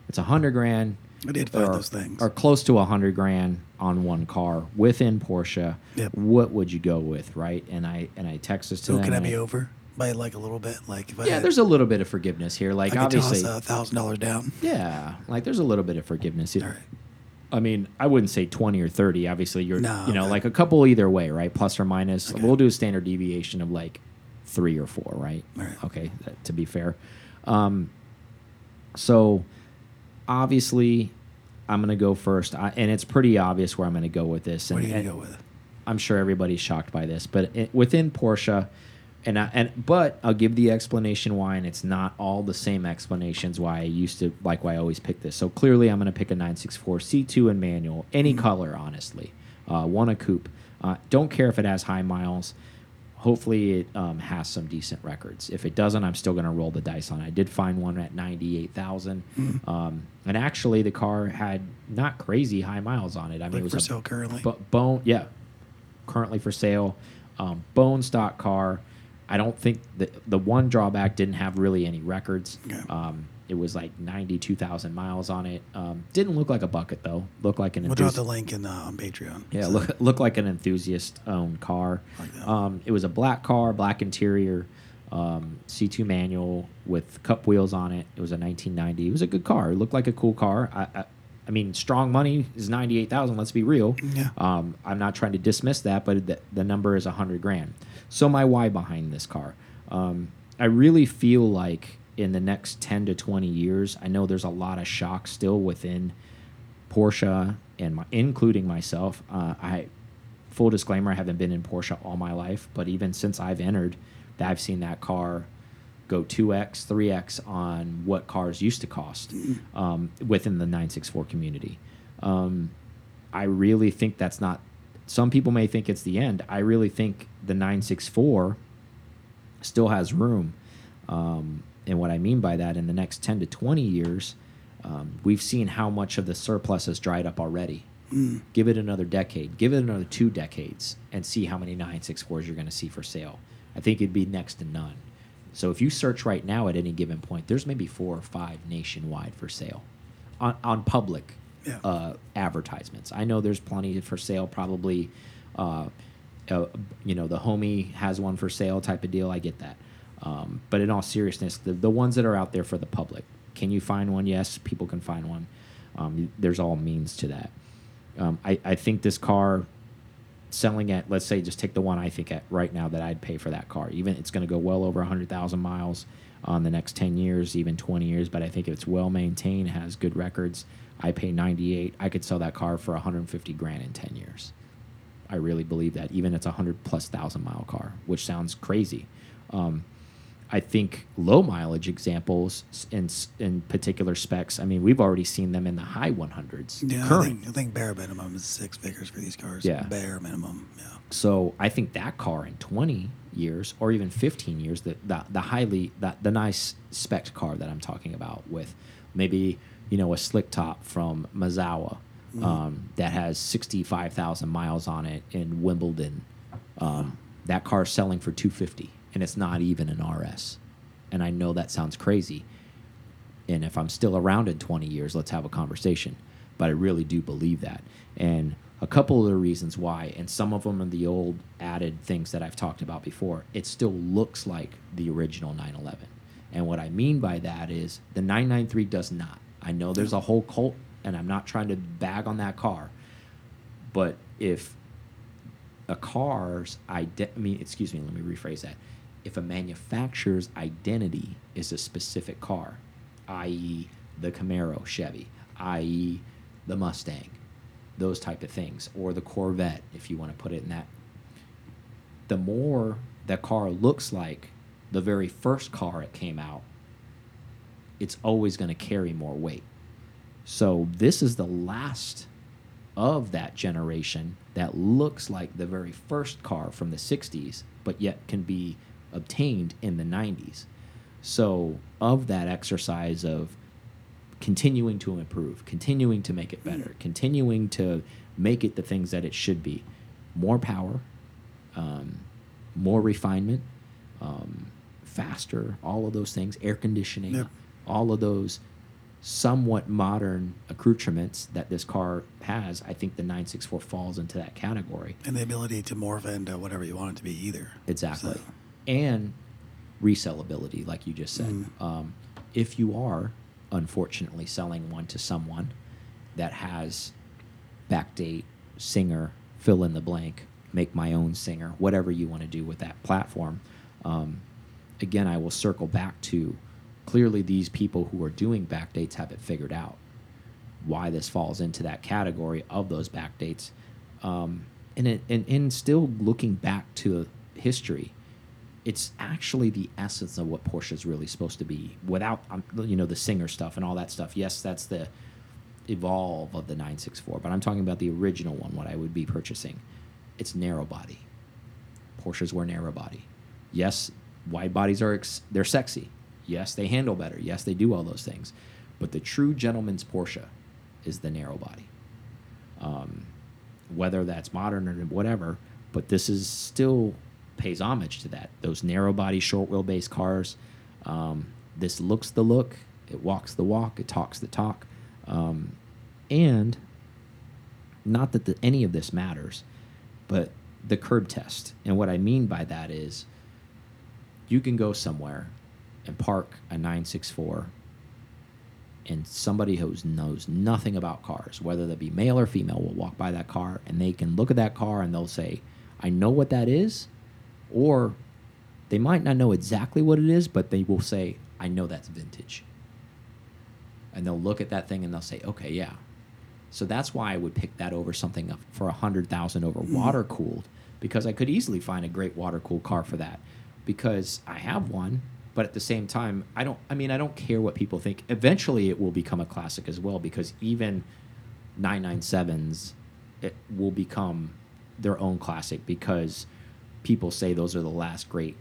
It's a hundred grand. I did find or, those things. or close to a hundred grand on one car within Porsche. Yep. What would you go with, right? And I and I text this to So them. can I be over by like a little bit? Like if I Yeah, had, there's a little bit of forgiveness here. Like I could obviously, a thousand dollars down. yeah, like there's a little bit of forgiveness. It- All right. I mean, I wouldn't say 20 or 30. Obviously, you're, No, you know, but- like a couple either way, right? Plus or minus. Okay. We'll do a standard deviation of like three or four, right. Okay, that- to be fair. Um, so obviously, I'm going to go first. I, and it's pretty obvious where I'm going to go with this. What and, are you gonna go with? I'm sure everybody's shocked by this, but it, within Porsche, and I, and but I'll give the explanation why, and it's not all the same explanations why I used to like why I always pick this. So clearly, I'm going to pick a 964 C2 and manual, any color, honestly. Uh, one a coupe. Uh, don't care if it has high miles. Hopefully, it um, has some decent records. If it doesn't, I'm still going to roll the dice on it. I did find one at 98,000. Um, and actually, the car had not crazy high miles on it. I mean, Like it was for a sale currently. but bone, yeah, currently for sale. Um, bone stock car. I don't think the the one drawback didn't have really any records. Okay. It was like ninety two thousand miles on it. Um, didn't look like a bucket though. Looked like an we'll drop the link in uh, on Patreon. yeah, So, look look like an enthusiast owned car. Like. Um, it was a black car, black interior, um, C2 manual with cup wheels on it. It was a 1990. It was a good car. It looked like a cool car. I, I, I mean, strong money is 98,000. Let's be real. Yeah. Um, I'm not trying to dismiss that, but the, the number is 100 grand. So my why behind this car, um, I really feel like in the next 10 to 20 years, I know there's a lot of shock still within Porsche and my, including myself, uh, I full disclaimer, I haven't been in Porsche all my life, but even since I've entered, I've seen that car go 2x, 3x on what cars used to cost um, within the 964 community. Um, I really think that's not. Some people may think it's the end. I really think the 964 still has room. Um, and what I mean by that, in the next 10 to 20 years, um, we've seen how much of the surplus has dried up already. Mm. Give it another decade, give it another two decades, and see how many 964s you're going to see for sale. I think it'd be next to none. So if you search right now at any given point, there's maybe four or five nationwide for sale on, on public Yeah. uh, advertisements. I know there's plenty for sale, probably. Uh, uh, you know, the homie has one for sale type of deal. I get that. Um, but in all seriousness, the, the ones that are out there for the public, can you find one? Yes, people can find one. Um, there's all means to that. Um, I, I think this car selling at, let's say, just take the one I think at right now that I'd pay for that car. Even it's going to go well over 100,000 miles on the next 10 years, even 20 years. But I think if it's well maintained, has good records, I pay 98. I could sell that car for 150 grand in 10 years. I really believe that, even it's a 100 plus thousand mile car, which sounds crazy. Um, I think low mileage examples in in particular specs. I mean, we've already seen them in the high 100s. Yeah, I current. think, I think bare minimum is six figures for these cars. Yeah. Bare minimum. Yeah. So I think that car in 20 years or even 15 years, the the, the highly the, the nice spec car that I'm talking about with maybe you know a slick top from Mazawa um, that has 65,000 miles on it in Wimbledon. Um, that car's selling for 250 and it's not even an RS. And I know that sounds crazy. And if I'm still around in 20 years, let's have a conversation. But I really do believe that. And a couple of the reasons why, and some of them are the old added things that I've talked about before, it still looks like the original 911. And what I mean by that is the 993 does not. I know there's a whole cult, and I'm not trying to bag on that car. But if a car's I mean, excuse me, let me rephrase that. If a manufacturer's identity is a specific car, i.e., the Camaro Chevy, i.e., the Mustang, those type of things, or the Corvette, if you want to put it in that, the more that car looks like the very first car it came out, it's always going to carry more weight. So this is the last of that generation that looks like the very first car from the 60s, but yet can be obtained in the 90s. So, of that exercise of continuing to improve, continuing to make it better, continuing to make it the things that it should be more power, um, more refinement, um, faster, all of those things, air conditioning, Yep. all of those somewhat modern accoutrements that this car has, I think the 964 falls into that category. And the ability to morph into whatever you want it to be either. Exactly. So- And resellability, like you just said. Mm. Um, if you are, unfortunately, selling one to someone that has backdate, singer, fill in the blank, make my own singer, whatever you want to do with that platform, um, again, I will circle back to clearly these people who are doing backdates have it figured out why this falls into that category of those backdates. Um, and, it, and, and still looking back to history, it's actually the essence of what Porsche is really supposed to be without, um, you know, the singer stuff and all that stuff. Yes, that's the evolve of the 964, but I'm talking about the original one, what I would be purchasing. It's narrow body. Porsches were narrow body. Yes, wide bodies are they're sexy. Yes, they handle better. Yes, they do all those things. But the true gentleman's Porsche is the narrow body. Um, whether that's modern or whatever, but this is still pays homage to that. Those narrow body, short wheelbase cars. Um, this looks the look, it walks the walk, it talks the talk, um, and not that the, any of this matters, but the curb test. And what I mean by that is, you can go somewhere and park a 964 and somebody who knows nothing about cars, whether that be male or female, will walk by that car and they can look at that car and they'll say, I know what that is. Or they might not know exactly what it is, but they will say, I know that's vintage. And they'll look at that thing and they'll say, okay, yeah. So that's why I would pick that over something for a hundred thousand over Mm-hmm. water cooled because I could easily find a great water cooled car for that because I have one. But at the same time, I don't. I mean, I don't care what people think. Eventually, it will become a classic as well because even 997s it will become their own classic because people say those are the last great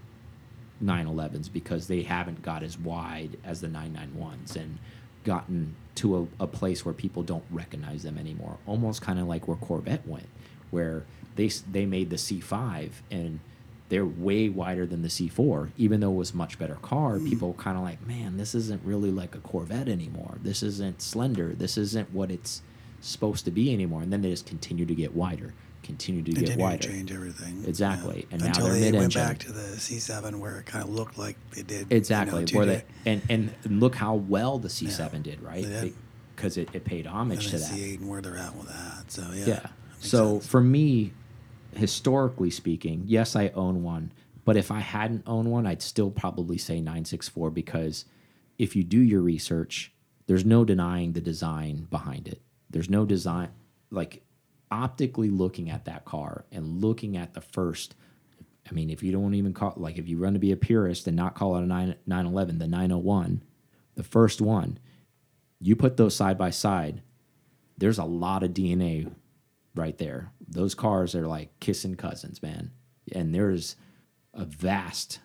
911s because they haven't got as wide as the 991s and gotten to a, a place where people don't recognize them anymore. Almost kind of like where Corvette went, where they they made the C5 and they're way wider than the C4, even though it was a much better car. Mm. People kind of like, man, this isn't really like a Corvette anymore. This isn't slender. This isn't what it's supposed to be anymore. And then they just continue to get wider, continue to get wider. change everything. Exactly. And now Until they're they went mid-engine. back to the C7 where it kind of looked like they did. you know, Exactly. where they and and look how well the C7 did, right? Because it, it paid homage and to that. C8 and where they're at with that. So yeah. Yeah. So sense. for me, historically speaking, yes, I own one, but if I hadn't owned one, I'd still probably say 964 because if you do your research, there's no denying the design behind it. There's no design like optically looking at that car and looking at the first I mean, if you don't even call like if you run to be a purist and not call it a 9 911, the 901, the first one, you put those side by side, there's a lot of DNA right there. Those cars are like kissing cousins, man. And there's a vast,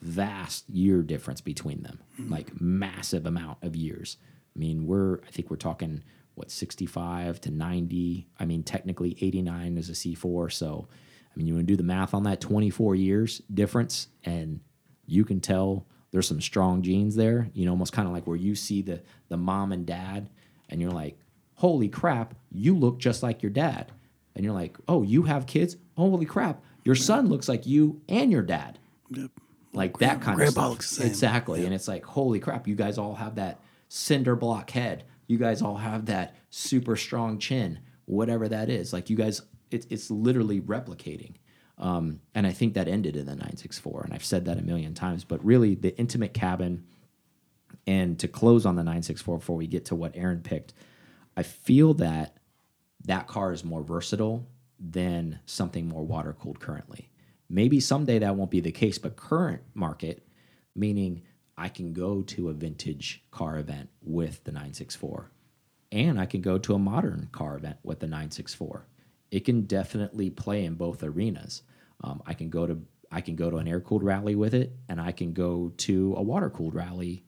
vast year difference between them, like massive amount of years. I mean, we're, I think we're talking, what, 65 to 90. I mean, technically 89 is a C4. So, I mean, you want to do the math on that 24 years difference, and you can tell there's some strong genes there. You know, almost kind of like where you see the, the mom and dad, and you're like, holy crap, you look just like your dad. And you're like, oh, you have kids? Holy crap, your son looks like you and your dad. Yep. Like that kind Grandpa of stuff. looks the same. Exactly. And it's like, holy crap, you guys all have that cinder block head. You guys all have that super strong chin, whatever that is. Like you guys, it's it's literally replicating. Um, and I think that ended in the 964. And I've said that a million times. But really, the intimate cabin, and to close on the 964 before we get to what Aaron picked, I feel that that car is more versatile than something more water cooled currently. Maybe someday that won't be the case, but current market, meaning I can go to a vintage car event with the 964 and I can go to a modern car event with the 964. It can definitely play in both arenas. Um, I can go to I can go to an air cooled rally with it, and I can go to a water cooled rally.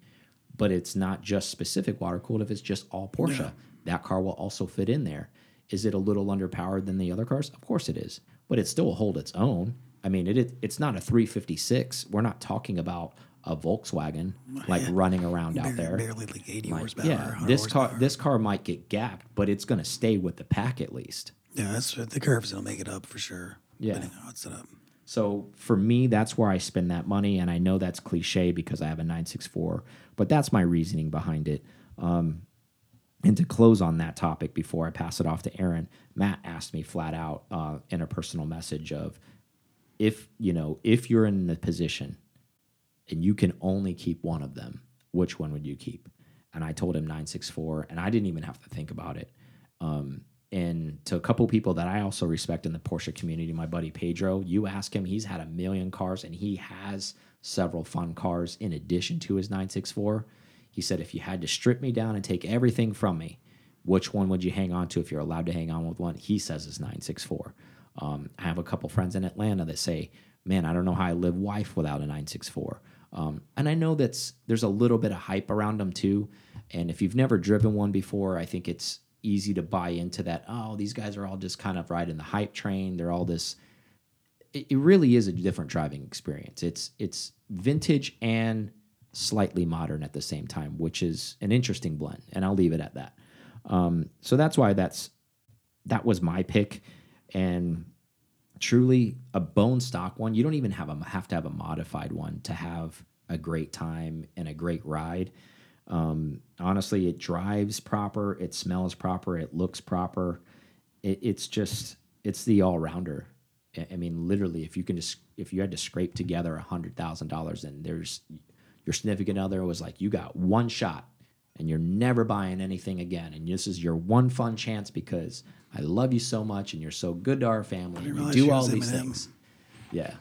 But it's not just specific water cooled. If it's just all Porsche, that car will also fit in there. Is it a little underpowered than the other cars? Of course it is, but it still will hold its own. I mean, it, it it's not a 356. We're not talking about a Volkswagen like running around out there. barely like 80 Like, horsepower. yeah, 100 this car this car might get gapped, but it's going to stay with the pack at least. Yeah, that's the curves will make it up for sure. Yeah. On how it's set up. So for me, that's where I spend that money, and I know that's cliche because I have a 964, but that's my reasoning behind it. Um, and to close on that topic before I pass it off to Aaron, Matt asked me flat out uh, in a personal message of if you know if you're in the position and you can only keep one of them, which one would you keep? And I told him 964, and I didn't even have to think about it. Um, and to a couple people that I also respect in the Porsche community, my buddy Pedro, you ask him, he's had a million cars and he has several fun cars in addition to his 964. He said, if you had to strip me down and take everything from me, which one would you hang on to if you're allowed to hang on with one? He says it's 964. Um, I have a couple friends in Atlanta that say, man, I don't know how I live wife without a 964. Um, and I know that's there's a little bit of hype around them too. And if you've never driven one before, I think it's easy to buy into that. Oh, these guys are all just kind of riding the hype train. They're all this. It, it really is a different driving experience. It's it's vintage and slightly modern at the same time, which is an interesting blend. And I'll leave it at that. Um, so that's why that's that was my pick. And truly a bone stock one. You don't even have a have to have a modified one to have a great time and a great ride. Um, honestly, it drives proper, it smells proper, it looks proper. It, it's just it's the all rounder. I mean, literally, if you can just if you had to scrape together a hundred thousand dollars, and there's your significant other was like, you got one shot, and you're never buying anything again. And this is your one fun chance because I love you so much and you're so good to our family. And you do all these things. Yeah.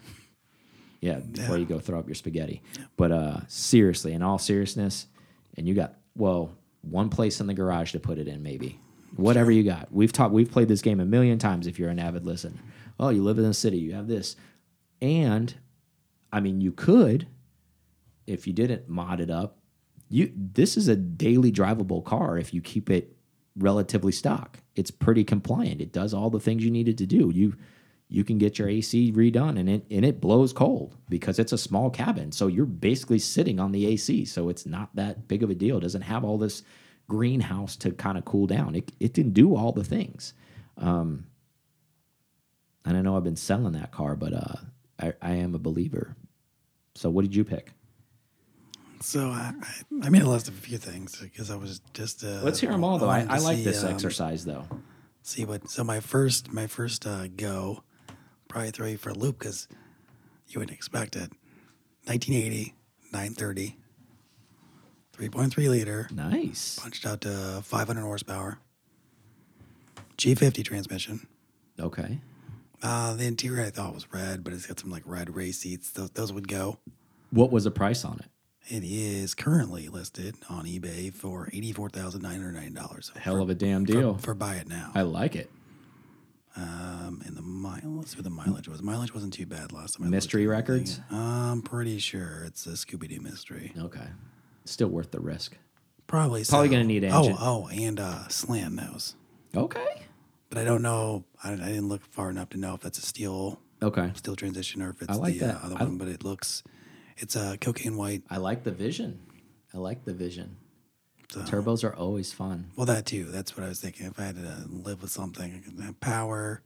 Yeah, before Yeah. you go throw up your spaghetti. But uh seriously, in all seriousness, and you got well, one place in the garage to put it in, maybe. Whatever you got. We've talked we've played this game a million times if you're an avid listener. Oh, you live in the city, you have this. And I mean you could, if you didn't mod it up, you this is a daily drivable car if you keep it relatively stock. It's pretty compliant. It does all the things you need it to do. You you can get your AC redone and it and it blows cold because it's a small cabin. So you're basically sitting on the AC. So it's not that big of a deal. It doesn't have all this greenhouse to kind of cool down. It it can do all the things. Um and I know I've been selling that car, but uh I, I am a believer. So what did you pick? So I, I, I made a list of a few things because I was just. Uh, Let's hear them all, though. I, I like see, this um, exercise, though. See what? So my first, my first uh, go, probably throw you for a loop because you wouldn't expect it. 1980, 930, 3.3 liter, Nice. punched out to 500 horsepower, G50 transmission. Okay. Uh, the interior I thought was red, but it's got some like red race seats. Those, those would go. What was the price on it? It is currently listed on eBay for eighty-four thousand nine hundred ninety dollars. Hell of a damn deal. for buy it now. I like it. Um, and the mile, let's what the mileage was. Mileage wasn't too bad last time. I Mystery records? I'm pretty sure it's a Scooby Doo mystery. Okay. Still worth the risk. Probably. Probably so. gonna need Oh, engine. oh, and uh, slant nose. Okay. But I don't know. I, I didn't look far enough to know if that's a steel Okay. steel transition or if it's like the. Uh, other I- one. But it looks, it's a uh, cocaine white. I like the vision. I like the vision. So. Turbos are always fun. Well, that too. That's what I was thinking. If I had to live with something, I could have power.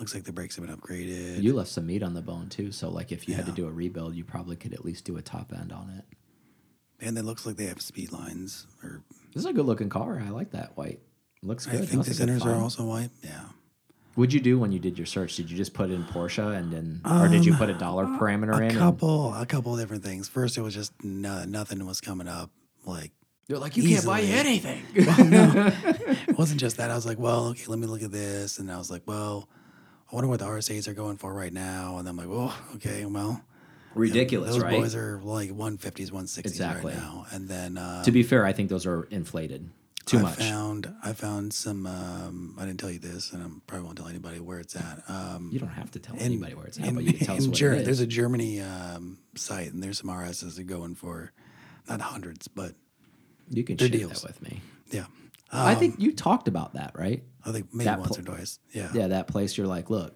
Looks like the brakes have been upgraded. You left some meat on the bone too, so like if you had to do a rebuild, you probably could at least do a top end on it. and it looks like they have speed lines. Or This is a good looking car. I like that white. Looks good. I think the like a good centers are also white. Yeah. What'd you do when you did your search? Did you just put in Porsche and then, or did you put a dollar parameter Um, A in? and- couple, a couple of different things. First, it was just no, nothing was coming up. Like You're like, you can't buy Easily. anything. it wasn't just that. I was like, well, okay, let me look at this, and I was like, well, I wonder what the RSA's are going for right now, and I'm like, well, okay, well, Ridiculous, those right? boys are like 150s, 160s Exactly. right now, and then uh, to be fair, I think those are inflated too I much. found I found some. Um, I didn't tell you this, and I probably won't tell anybody where it's at. Um, you don't have to tell in- anybody where it's at, in- but you can tell us what Ger- it is. There's a Germany um, site, and there's some RSs that are going for not hundreds, but you can share that with me. yeah. I Um, think you talked about that, right? I think maybe that once pl- or twice. Yeah. Yeah, that place. You're like, look,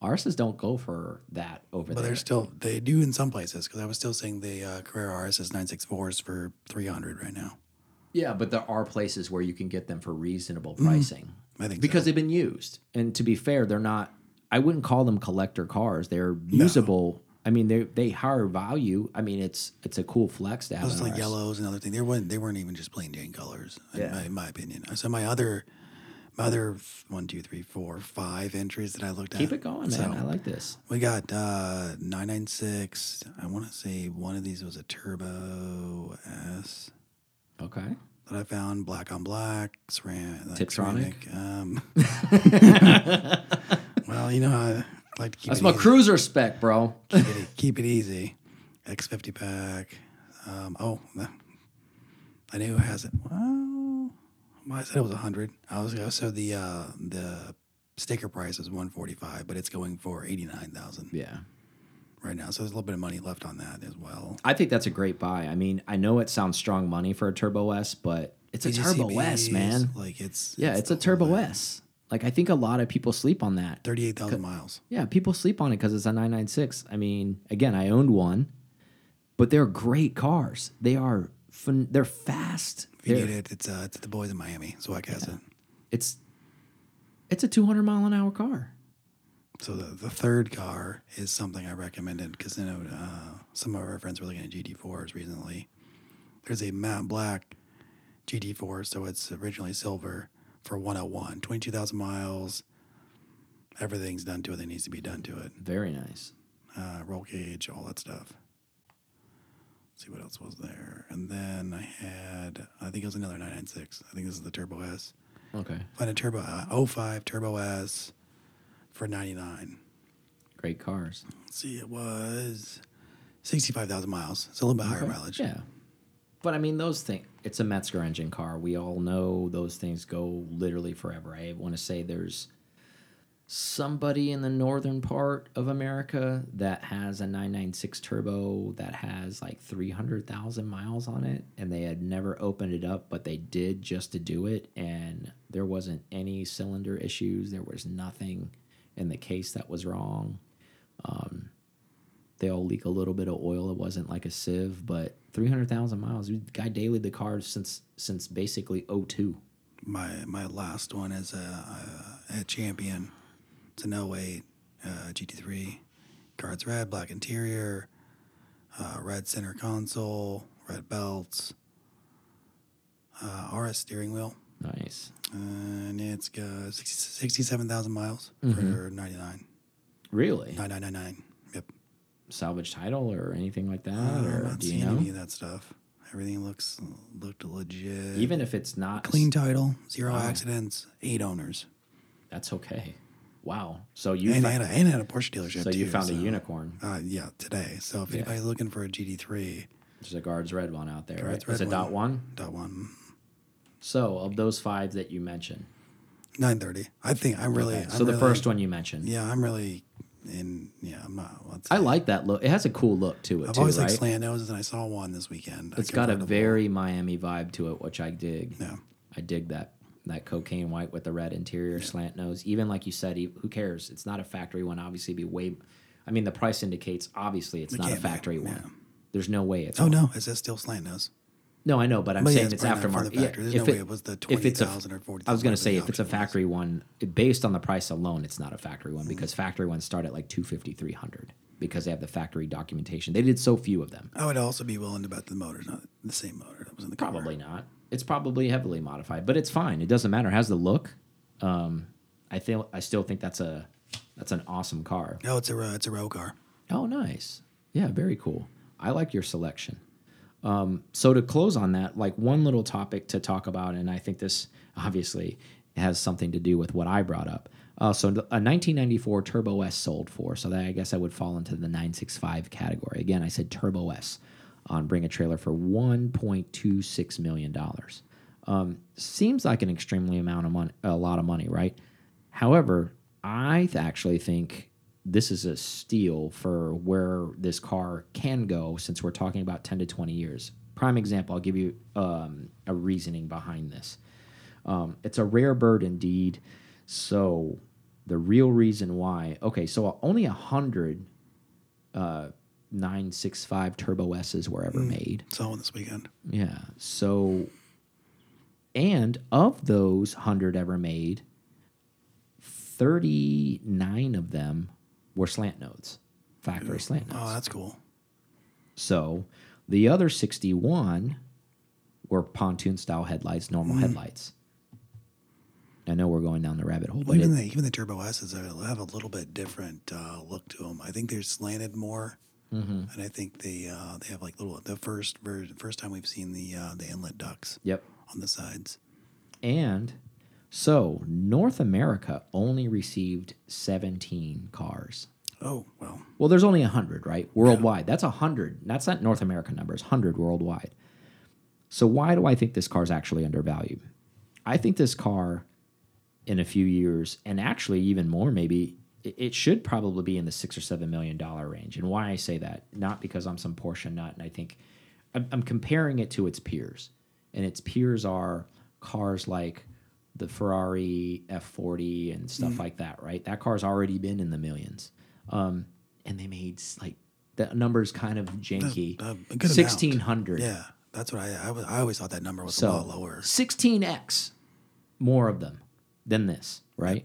RSs don't go for that over But there. they're still they do in some places because I was still seeing the uh, Carrera RSS 964s for 300 right now. Yeah, but there are places where you can get them for reasonable pricing I think because so. they've been used. And to be fair, they're not. I wouldn't call them collector cars. They're usable. I mean, they they higher value. I mean, it's it's a cool flex to have. those like yellows and other things. They weren't they weren't even just plain Jane colors. in Yeah. my- in my opinion. So my other my other one two three four five entries that I looked at. Keep it going, man. I like this. We got uh, 996. I want to say one of these was a Turbo S Okay. that I found black on black. Like Tiptronic? ceramic, Um, well, you know, I like to keep That's my easy. cruiser spec, bro. keep, it, keep it easy. X50 pack. Um, oh, I knew it has it. Well, well, I said it was 100. I was so the uh, the sticker price is 145, but it's going for 89,000 Yeah. Right now. So there's a little bit of money left on that as well. I think that's a great buy. I mean, I know it sounds strong money for a Turbo S, but it's a Turbo S, man. Like it's Yeah, it's, the a Turbo. S. Like I think a lot of people sleep on that. 38,000 miles. Yeah, people sleep on it because it's a 996. I mean, again, I owned one, but they're great cars. They are fun, they're fast. If you They're- need it, it's uh, it's the boys in Miami. So I guess it. It's it's a 200 mile an hour car. So the, the third car is something I recommended because you know uh, some of our friends were looking at GT4s recently. There's a matte black GT4, so it's originally silver for 101, 22,000 miles. Everything's done to it that needs to be done to it. Very nice. Uh, roll cage, all that stuff. see what else was there. And then I had, I think it was another 996. I think this is the Turbo S. Okay. Find a Turbo uh, 05 Turbo S for 99. Great cars. Let's see, it was 65,000 miles. It's a little bit higher mileage. Yeah. But I mean, those things, it's a Metzger engine car. We all know those things go literally forever. I want to say there's somebody in the northern part of America that has a 996 turbo that has like 300,000 miles on it, and they had never opened it up, but they did just to do it. And there wasn't any cylinder issues, there was nothing in the case that was wrong they all leak a little bit of oil. It wasn't like a sieve, but 300,000 miles. The guy dailied the car since since basically 02. My my last one is a, a, a champion. It's an 08 uh, GT3. Guards red, black interior, uh, red center console, red belts, uh, RS steering wheel, Nice. and it's got 60, 67,000 miles Mm-hmm. for 99. Really? 9999. Yep. Salvage title or anything like that? Uh, or not do you seeing know? any of that stuff. Everything looks looked legit. Even if it's not clean title, zero Wow. accidents, eight owners, that's okay. Wow. So you and, and, a, and at a Porsche dealership. so you too, found a unicorn. Uh, yeah, today. So if Yeah. anybody's looking for a GT3, There's a guards red one out there, right? It's a dot one. dot one, So of those five that you mentioned, nine thirty. I think I'm really. okay. I'm so the really- first one you mentioned, Yeah, I'm really in. Yeah, I'm not. I like that look. It has a cool look to it I've too, always right? liked slant noses, and I saw one this weekend. It's got a very Miami vibe to it, which I dig. Yeah. I dig that that cocaine white with the red interior, slant nose. Even like you said, who cares? It's not a factory one. Obviously, be way. I mean, the price indicates obviously it's It not a can't be, factory yeah. one. There's no way it's. Oh no, it says still slant nose. No, I know, but I'm But yeah, saying it's it's from aftermarket. the factory. There's if no way it was the it's a- 20,000 or 40,000, I was going to say if it's a was. factory one, based on the price alone, it's not a factory one because factory ones start at like 250, 300 because they have the factory documentation. They did so few of them. I would also be willing to bet the motor's not the same motor that was in the car. Probably not. It's probably heavily modified, but it's fine. It doesn't matter. It has the look. Um, I feel. I still think that's a that's an awesome car. No, it's a it's a row car. Oh, nice. Yeah, very cool. I like your selection. Um, so to close on that, like one little topic to talk about, and I think this obviously has something to do with what I brought up. Uh, so a 1994 Turbo S sold for, so that I guess I would fall into the 965 category. Again, I said Turbo S on Bring a Trailer for 1.26 million dollars. Um, seems like an extremely amount of money, a lot of money, right? However, I actually think this is a steal for where this car can go since we're talking about 10 to 20 years. Prime example, I'll give you um, a reasoning behind this. Um, it's a rare bird indeed. So, the real reason why, okay, so only a 100 uh, 965 Turbo S's were ever made. Saw one this weekend. Yeah. So, and of those 100 ever made, 39 of them were slant noses, factory slant noses. Oh, that's cool. So, the other 61 were pontoon style headlights, normal headlights. I know we're going down the rabbit hole, Well, but even the even the Turbo S's have a little bit different uh, look to them. I think they're slanted more, Mm-hmm. and I think they uh, they have like little the first first time we've seen the uh, the inlet ducts yep. on the sides. And so North America only received 17 cars. Oh well, Well, there's only 100, right? Worldwide. That's 100. That's not North American numbers, 100 worldwide. So why do I think this car is actually undervalued? I think this car in a few years, and actually even more maybe, it, it should probably be in the six or seven million dollar range. And why I say that, not because I'm some Porsche nut, and I think I'm, I'm comparing it to its peers. And its peers are cars like the Ferrari F40 and stuff like that, right? That car's already been in the millions. Um, and they made like the numbers kind of janky. uh, a good amount. 1600. yeah, that's what I I, was, I always thought that number was a So lot lower. 16x more of them than this, right?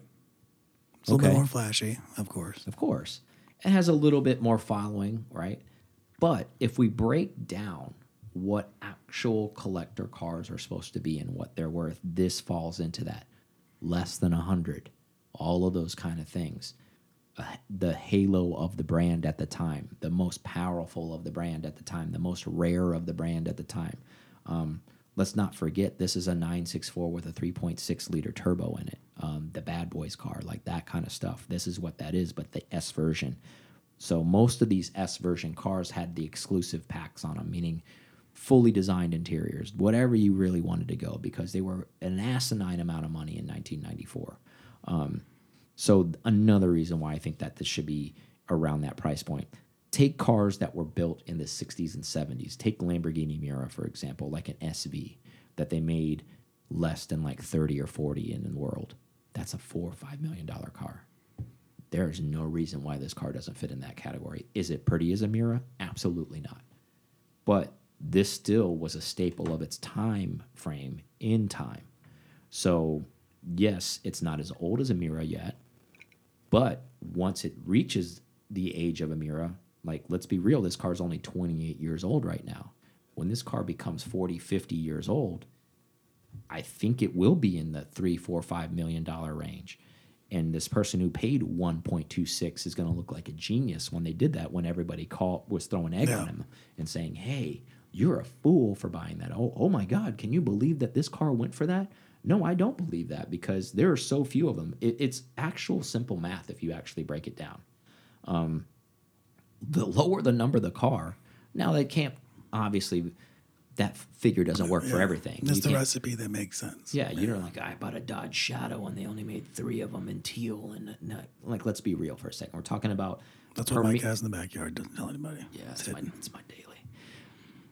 It's a little bit more flashy, of course. Of course. It has a little bit more following, right? But if we break down what actual collector cars are supposed to be and what they're worth, this falls into that. Less than a 100. All of those kind of things. uh, the halo of the brand at the time, the most powerful of the brand at the time, the most rare of the brand at the time. Um, let's not forget this is a 964 with a 3.6 liter turbo in it. Um, the Bad Boys car, like that kind of stuff. This is what that is, but the S version. So most of these S version cars had the exclusive packs on them, meaning fully designed interiors, whatever you really wanted to go, because they were an asinine amount of money in 1994. Um, so another reason why I think that this should be around that price point. Take cars that were built in the 60s and 70s. Take Lamborghini Miura, for example, like an SV that they made less than like 30 or 40 in the world. That's a four or five million dollar car. There is no reason why this car doesn't fit in that category. Is it pretty as a Miura? Absolutely not. But this still was a staple of its time frame in time. So, yes, it's not as old as a Miura yet, but once it reaches the age of a Miura, like let's be real, this car is only 28 years old right now. When this car becomes 40, 50 years old, I think it will be in the three, four, five million dollar range. And this person who paid 1.26 is going to look like a genius when they did that. When everybody called was throwing egg Yeah. on him and saying, "Hey, you're a fool for buying that." Oh, oh my God, can you believe that this car went for that? No, I don't believe that because there are so few of them. It, it's actual simple math if you actually break it down um, the lower the number of the car. Now they can't obviously that figure doesn't work for everything. That's You the recipe that makes sense. Yeah, you know, like I bought a Dodge Shadow and they only made three of them in teal and like let's be real for a second. We're talking about That's what Mike has in the backyard. Doesn't tell anybody. yeah, It's it's my, it's my daily.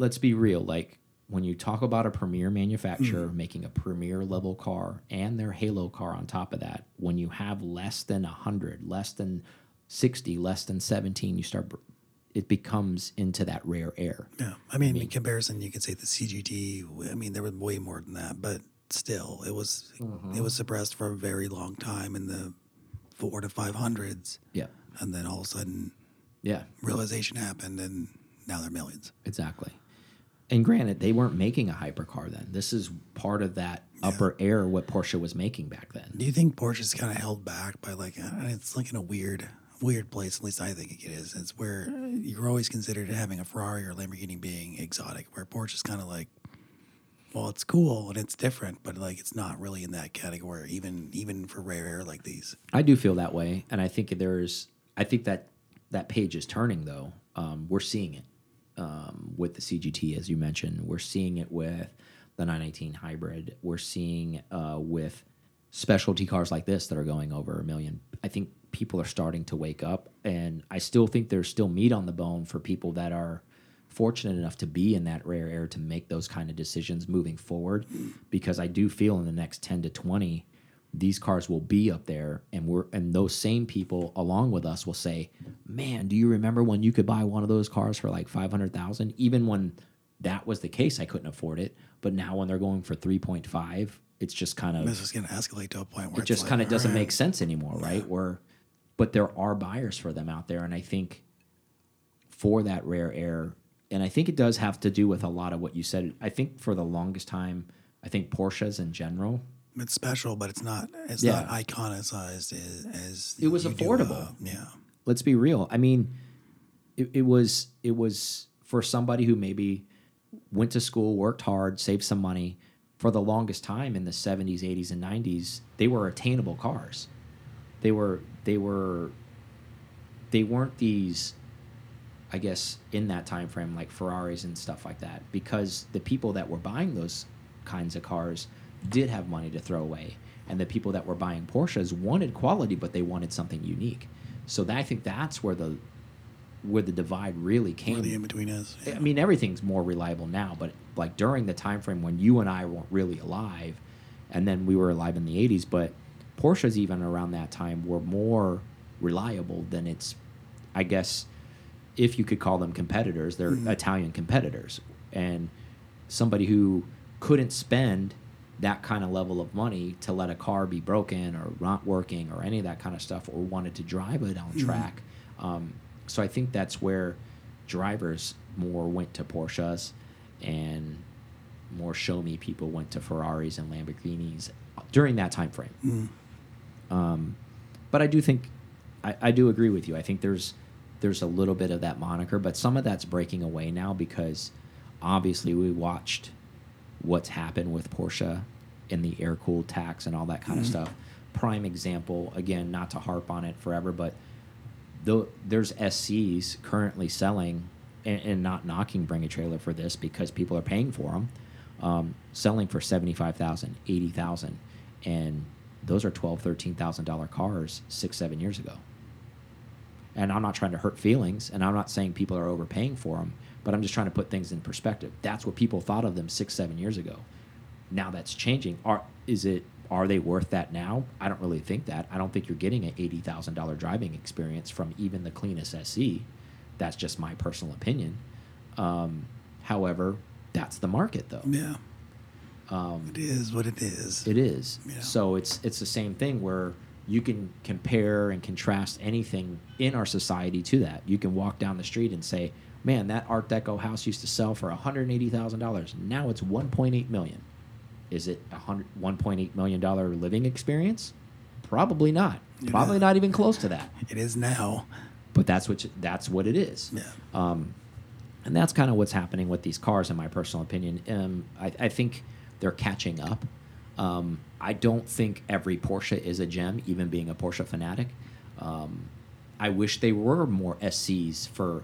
Let's be real. Like when you talk about a premier manufacturer Mm. making a premier level car and their Halo car on top of that, when you have less than 100, less than 60, less than 17, you start, it becomes into that rare air. Yeah, I mean, in comparison, you could say the CGT. I mean, there was way more than that, but still, it was Mm-hmm. it was suppressed for a very long time in the four to five hundreds, Yeah. and then all of a sudden, Yeah. realization happened, and now they're millions. Exactly. And granted, they weren't making a hypercar then. This is part of that upper air what Porsche was making back then. Do you think Porsche's kind of held back by like uh, it's like in a weird, weird place? At least I think it is. It's where you're always considered having a Ferrari or Lamborghini being exotic, where Porsche's kind of like, well, it's cool and it's different, but like it's not really in that category, even even for rare air like these. I do feel that way, and I think there's. I think that that page is turning though. Um, we're seeing it um, with the CGT, as you mentioned. We're seeing it with the 918 hybrid. We're seeing uh, with specialty cars like this that are going over a million. I think people are starting to wake up, and I still think there's still meat on the bone for people that are fortunate enough to be in that rare air to make those kind of decisions moving forward because I do feel in the next 10 to 20 these cars will be up there and we're and those same people along with us will say man do you remember when you could buy one of those cars for like 500,000 even when that was the case I couldn't afford it but now when they're going for 3.5 it's just kind of This is going to escalate to a point where it just like, kind of doesn't right, make sense anymore, right? Where, but there are buyers for them out there, and I think for that rare air, and I think it does have to do with a lot of what you said. I think for the longest time, I think Porsches in general, It's special, but it's not. It's Yeah. not iconicized as. as It was you do, affordable. uh, yeah. let's be real. I mean, it, it was it was for somebody who maybe went to school, worked hard, saved some money. For the longest time in the 70s, 80s, and 90s, they were attainable cars. They were they were they weren't these I guess in that time frame like Ferraris and stuff like that because the people that were buying those kinds of cars did have money to throw away and the people that were buying Porsches wanted quality but they wanted something unique. So that, I think that's where the where the divide really came. Where the in between is. I mean, everything's more reliable now, but like during the time frame when you and I weren't really alive, and then we were alive in the '80s, but Porsches even around that time were more reliable than its, I guess, if you could call them competitors, they're mm-hmm. Italian competitors, and somebody who couldn't spend that kind of level of money to let a car be broken or not working or any of that kind of stuff, or wanted to drive it on track. Um, so I think that's where drivers more went to Porsches and more show me people went to Ferraris and Lamborghinis during that time frame. Um, but I do think I, I do agree with you. I think there's there's a little bit of that moniker, but some of that's breaking away now because obviously we watched what's happened with Porsche in the air cooled tax and all that kind Mm-hmm. of stuff. Prime example, again, not to harp on it forever, but though there's SCs currently selling and, and not knocking bring a trailer for this because people are paying for them, um, selling for 75,000, 80,000 and those are twelve, thirteen thousand dollar cars six, seven years ago. And I'm not trying to hurt feelings, and I'm not saying people are overpaying for them, but I'm just trying to put things in perspective. That's what people thought of them six, seven years ago. Now that's changing. Are is it? Are they worth that now? I don't really think that. I don't think you're getting an eighty thousand dollar driving experience from even the cleanest SC. That's just my personal opinion. Um, however, that's the market, though. Yeah. Um, It is what it is. it is. Yeah. So it's it's the same thing where you can compare and contrast anything in our society to that. You can walk down the street and say, "Man, that Art Deco house used to sell for one hundred eighty thousand dollars. Now it's one point eight million. Is it a hundred one point eight million dollar living experience? Probably not. Probably not even close to that. It is now. But that's what you- that's what it is. Yeah. Um, and that's kind of what's happening with these cars, in my personal opinion. Um, I, I think they're catching up. Um, I don't think every Porsche is a gem, even being a Porsche fanatic. Um, I wish they were more SCs for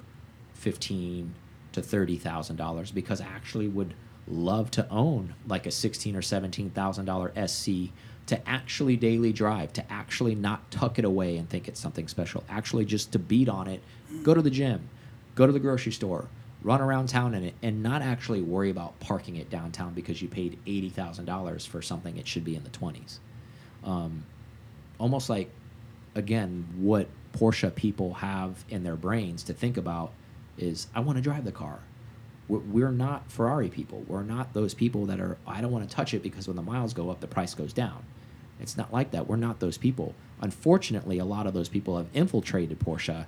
fifteen to thirty thousand dollars because I actually would love to own like a sixteen or seventeen thousand dollar SC to actually daily drive, to actually not tuck it away and think it's something special. Actually, just to beat on it, go to the gym, go to the grocery store, run around town in it, and not actually worry about parking it downtown because you paid eighty thousand dollars for something it should be in the twenties. Um, almost like again what Porsche people have in their brains to think about is I want to drive the car. We're, not Ferrari people. We're not those people that are I don't want to touch it because when the miles go up, the price goes down. It's not like that. We're not those people. Unfortunately, a lot of those people have infiltrated Porsche,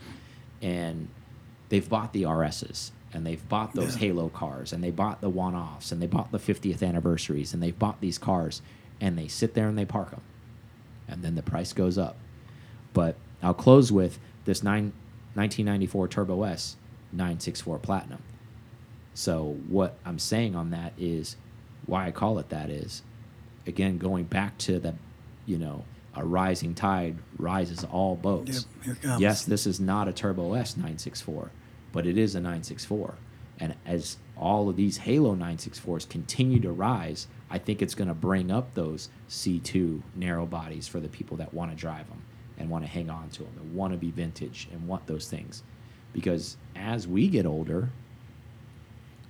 and they've bought the RSs and they've bought those Yeah. Halo cars and they bought the one-offs and they bought the 50th anniversaries and they've bought these cars and they sit there and they park them and then the price goes up. But I'll close with this nine, 1994 Turbo S 964 Platinum. So what I'm saying on that is why I call it that is again going back to the you know a rising tide rises all boats. Yep. Yes, this is not a Turbo S 964, but it is a 964. And as all of these Halo 964s continue to rise, I think it's going to bring up those C2 narrow bodies for the people that want to drive them and want to hang on to them and want to be vintage and want those things. Because as we get older,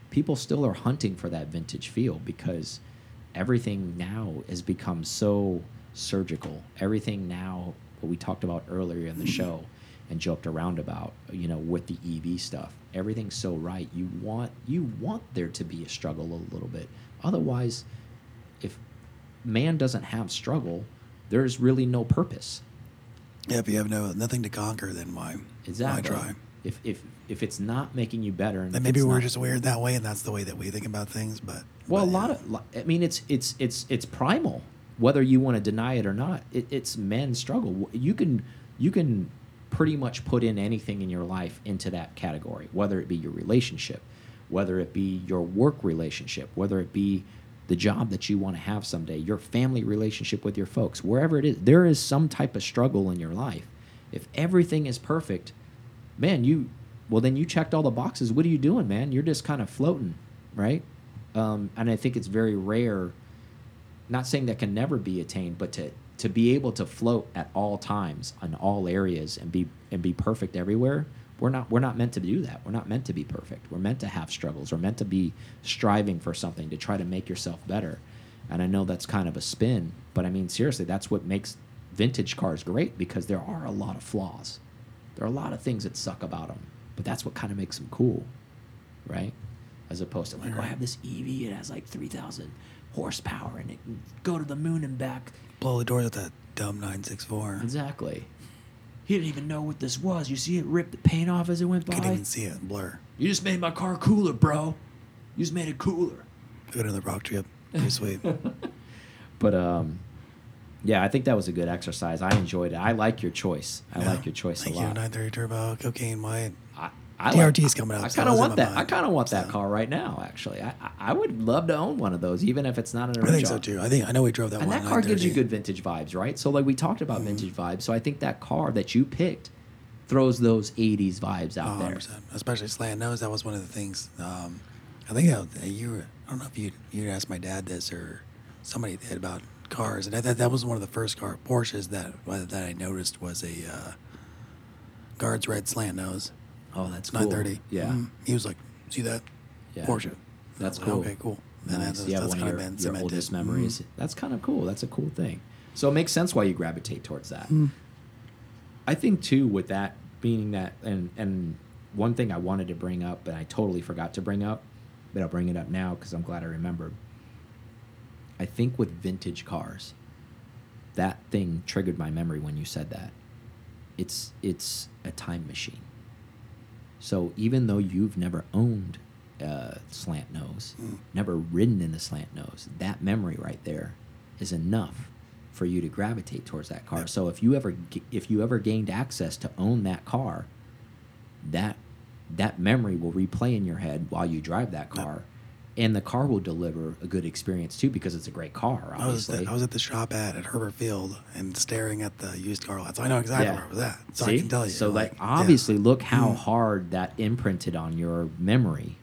people still are hunting for that vintage feel because everything now has become so surgical. Everything now, what we talked about earlier in the mm-hmm. show and joked around about, you know, with the EV stuff, everything's so right. You want you want there to be a struggle a little bit. Otherwise, if man doesn't have struggle, there's really no purpose. Yeah, if you have no nothing to conquer, then why? Exactly. Why try? If if if it's not making you better, and maybe we're not- just weird that way, and that's the way that we think about things. But Well, but, a lot yeah. of, I mean, it's it's it's it's primal, whether you want to deny it or not. It, it's men's struggle. You can you can pretty much put in anything in your life into that category, whether it be your relationship, whether it be your work relationship, whether it be the job that you want to have someday, your family relationship with your folks, wherever it is, there is some type of struggle in your life. If everything is perfect, man, you well then you checked all the boxes. What are you doing, man? You're just kind of floating, right? Um, and I think it's very rare. Not saying that can never be attained, but to to be able to float at all times on all areas and be and be perfect everywhere. We're not we're not meant to do that. We're not meant to be perfect. We're meant to have struggles. We're meant to be striving for something to try to make yourself better. And I know that's kind of a spin, but I mean seriously, that's what makes vintage cars great because there are a lot of flaws. There are a lot of things that suck about them, but that's what kind of makes them cool, right? As opposed to like, oh, I have this EV, it has like 3,000 horsepower and it can go to the moon and back. blow the doors with that dumb 964. Exactly. He didn't even know what this was. You see it rip the paint off as it went by? Couldn't even see it. Blur. You just made my car cooler, bro. You just made it cooler. Go to the rock trip. Pretty sweet. But um, Yeah, I think that was a good exercise. I enjoyed it. I like your choice. I Yeah. like your choice Thank a you. lot. 930 Turbo, cocaine white. I, I TRT's coming up, I kind of want that. I kind of want that car right now. Actually, I, I- would love to own one of those, even if it's not an I think so too. I think I know we drove that And one. that car gives you good vintage vibes, right? So like we talked about vintage vibes. So I think that car that you picked throws those '80s vibes out Oh, there. 100%. Especially slant nose. That was one of the things. Um, I think that you I don't know if you you asked my dad this or somebody did about cars, and that, that, that was one of the first car Porsches that that I noticed was a uh, guards red slant nose, Oh, that's cool. 930. Yeah, Mhm. He was like, "See that Yeah. Porsche?" That's I like, cool. Okay, cool. And nice. that's, yeah, that's one of kind your, of your cemented. oldest Mhm. memories. That's kind of cool. That's a cool thing. So it makes sense why you gravitate towards that. Mm. I think too, with that being that, and and one thing I wanted to bring up, and I totally forgot to bring up, but I'll bring it up now because I'm glad I remembered. I think with vintage cars, that thing triggered my memory when you said that. It's it's a time machine. So even though you've never owned a slant nose, Mm. never ridden in a slant nose, that memory right there is enough for you to gravitate towards that car. So if you ever if you ever gained access to own that car, that that memory will replay in your head while you drive that car. And the car will deliver a good experience too because it's a great car, I was, obviously. I was at the shop at at Herbert Field and staring at the used car lots. I know exactly Yeah. where I was at, so See? I can tell you. So like, yeah. obviously, look how Mm. hard that imprinted on your memory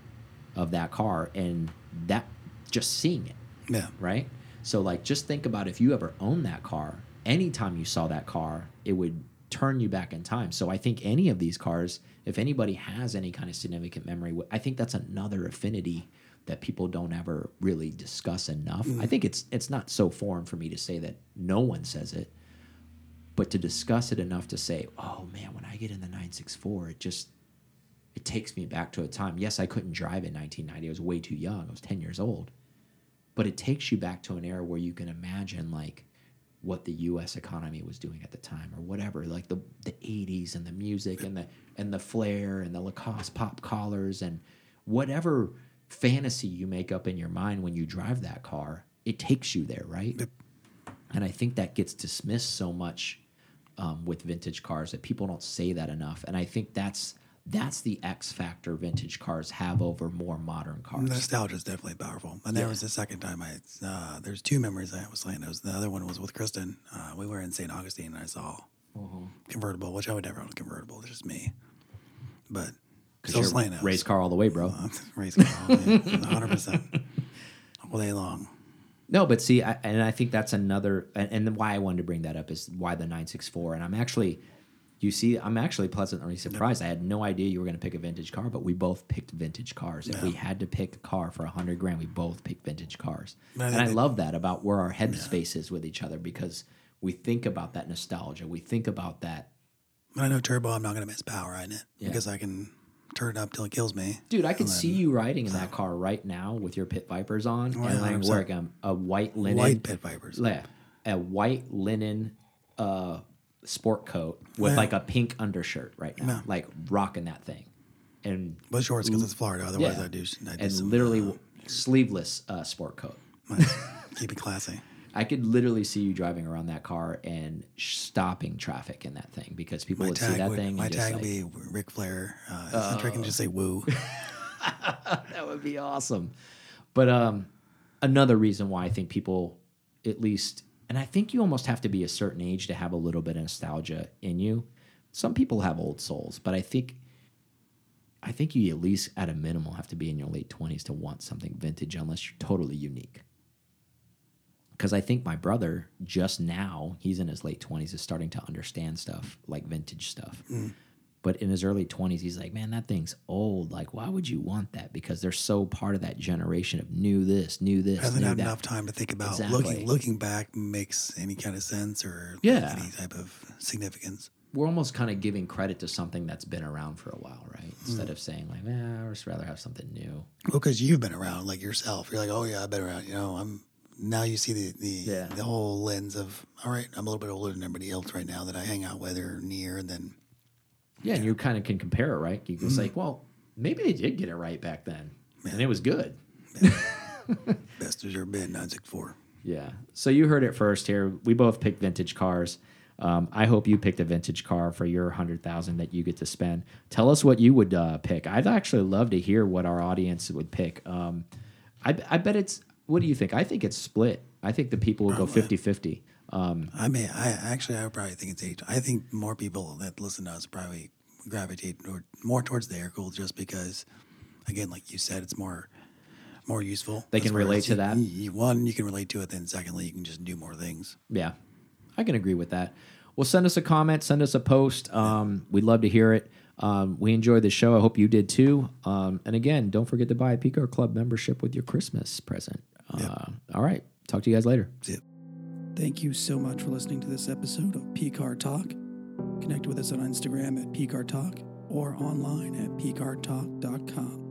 of that car, and that just seeing it, yeah, right? So like, just think about if you ever owned that car. Anytime you saw that car, it would turn you back in time. So I think any of these cars, if anybody has any kind of significant memory, I think that's another affinity that people don't ever really discuss enough. Mm. I think it's it's not so foreign for me to say that no one says it but to discuss it enough to say, "Oh man, when I get in the 964, it just it takes me back to a time. Yes, I couldn't drive in 1990. I was way too young. I was 10 years old. But it takes you back to an era where you can imagine like what the US economy was doing at the time or whatever, like the the 80s and the music and the and the flair and the Lacoste pop collars and whatever fantasy you make up in your mind when you drive that car, it takes you there, right? Yep. And I think that gets dismissed so much um, with vintage cars that people don't say that enough. And I think that's that's the X factor vintage cars have over more modern cars. nostalgia is definitely powerful. And there Yeah. was the second time I. Uh, there's two memories I have with nose. The other one was with Kristen. Uh, we were in St. Augustine and I saw Uh-huh. convertible, which I would never own a convertible. It's just me. But Because you're slant nose. race car all the way, bro. Uh, race car, hundred percent, all day long. No, but see, I, and I think that's another, and, and then why I wanted to bring that up is why the 964. And I'm actually, you see, I'm actually pleasantly surprised. I had no idea you were going to pick a vintage car, but we both picked vintage cars. If we had to pick a car for a hundred grand, we both picked vintage cars. I and I love that about where our headspace is with each other because we think about that nostalgia. We think about that. I know turbo. I'm not gonna miss power in it Yeah. because I can turn it up till it kills me. Dude, I could see you riding in that car right now with your pit vipers on Oh, and like wearing a, a white linen White pit vipers. Yeah, a white linen uh, sport coat with Yeah. like a pink undershirt right now, Yeah. like rocking that thing, and But shorts because it's Florida. Otherwise, yeah, I do. I do and some, literally uh, sleeveless uh, sport coat. keep it classy. I could literally see you driving around that car and stopping traffic in that thing because people My would see that would. thing. My and just tag like, would be Ric Flair. Uh, uh, I can just say woo. that would be awesome. But um, another reason why I think people, at least, and I think you almost have to be a certain age to have a little bit of nostalgia in you. Some people have old souls, but I think, I think you at least at a minimum have to be in your late twenties to want something vintage, unless you're totally unique. Because I think my brother just now, he's in his late twenties, is starting to understand stuff like vintage stuff. But in his early 20s, he's like, man, that thing's old. Like, why would you want that? Because they're so part of that generation of new this, new this, Hasn't new had that. enough time to think about Exactly. looking. Looking back makes any kind of sense or Yeah. any type of significance. We're almost kind of giving credit to something that's been around for a while, right? Hmm. Instead of saying, like, eh, I'd just rather have something new. Well, because you've been around like yourself. You're like, oh yeah, I've been around. You know, I'm now you see the the, Yeah. the whole lens of all right. I'm a little bit older than everybody else right now that I hang out with or near. And then Yeah, and you kind of can compare it, right? You can Hmm. say, well, maybe they did get it right back then, and it was good. best there's ever been nine six four. Yeah. So you heard it first here. We both picked vintage cars. Um, I hope you picked a vintage car for your hundred thousand that you get to spend. Tell us what you would uh, pick. I'd actually love to hear what our audience would pick. Um, I, I bet it's. What do you think? I think it's split. I think the people will go 50 50. Um, I mean, I actually, I would probably think it's eight. I think more people that listen to us probably gravitate more towards the air cool just because, again, like you said, it's more more useful. They can relate to that. you- one, you can relate to it. Then, secondly, you can just do more things. Yeah, I can agree with that. Well, send us a comment, send us a post. Um, we'd love to hear it. Um, we enjoyed the show. I hope you did too. Um, and again, don't forget to buy a PCAR Club membership with your Christmas present. Uh, All right. Talk to you guys later. That's it. Thank you so much for listening to this episode of PCAR Talk. Connect with us on Instagram at PCAR Talk or online at PCARTalk.com.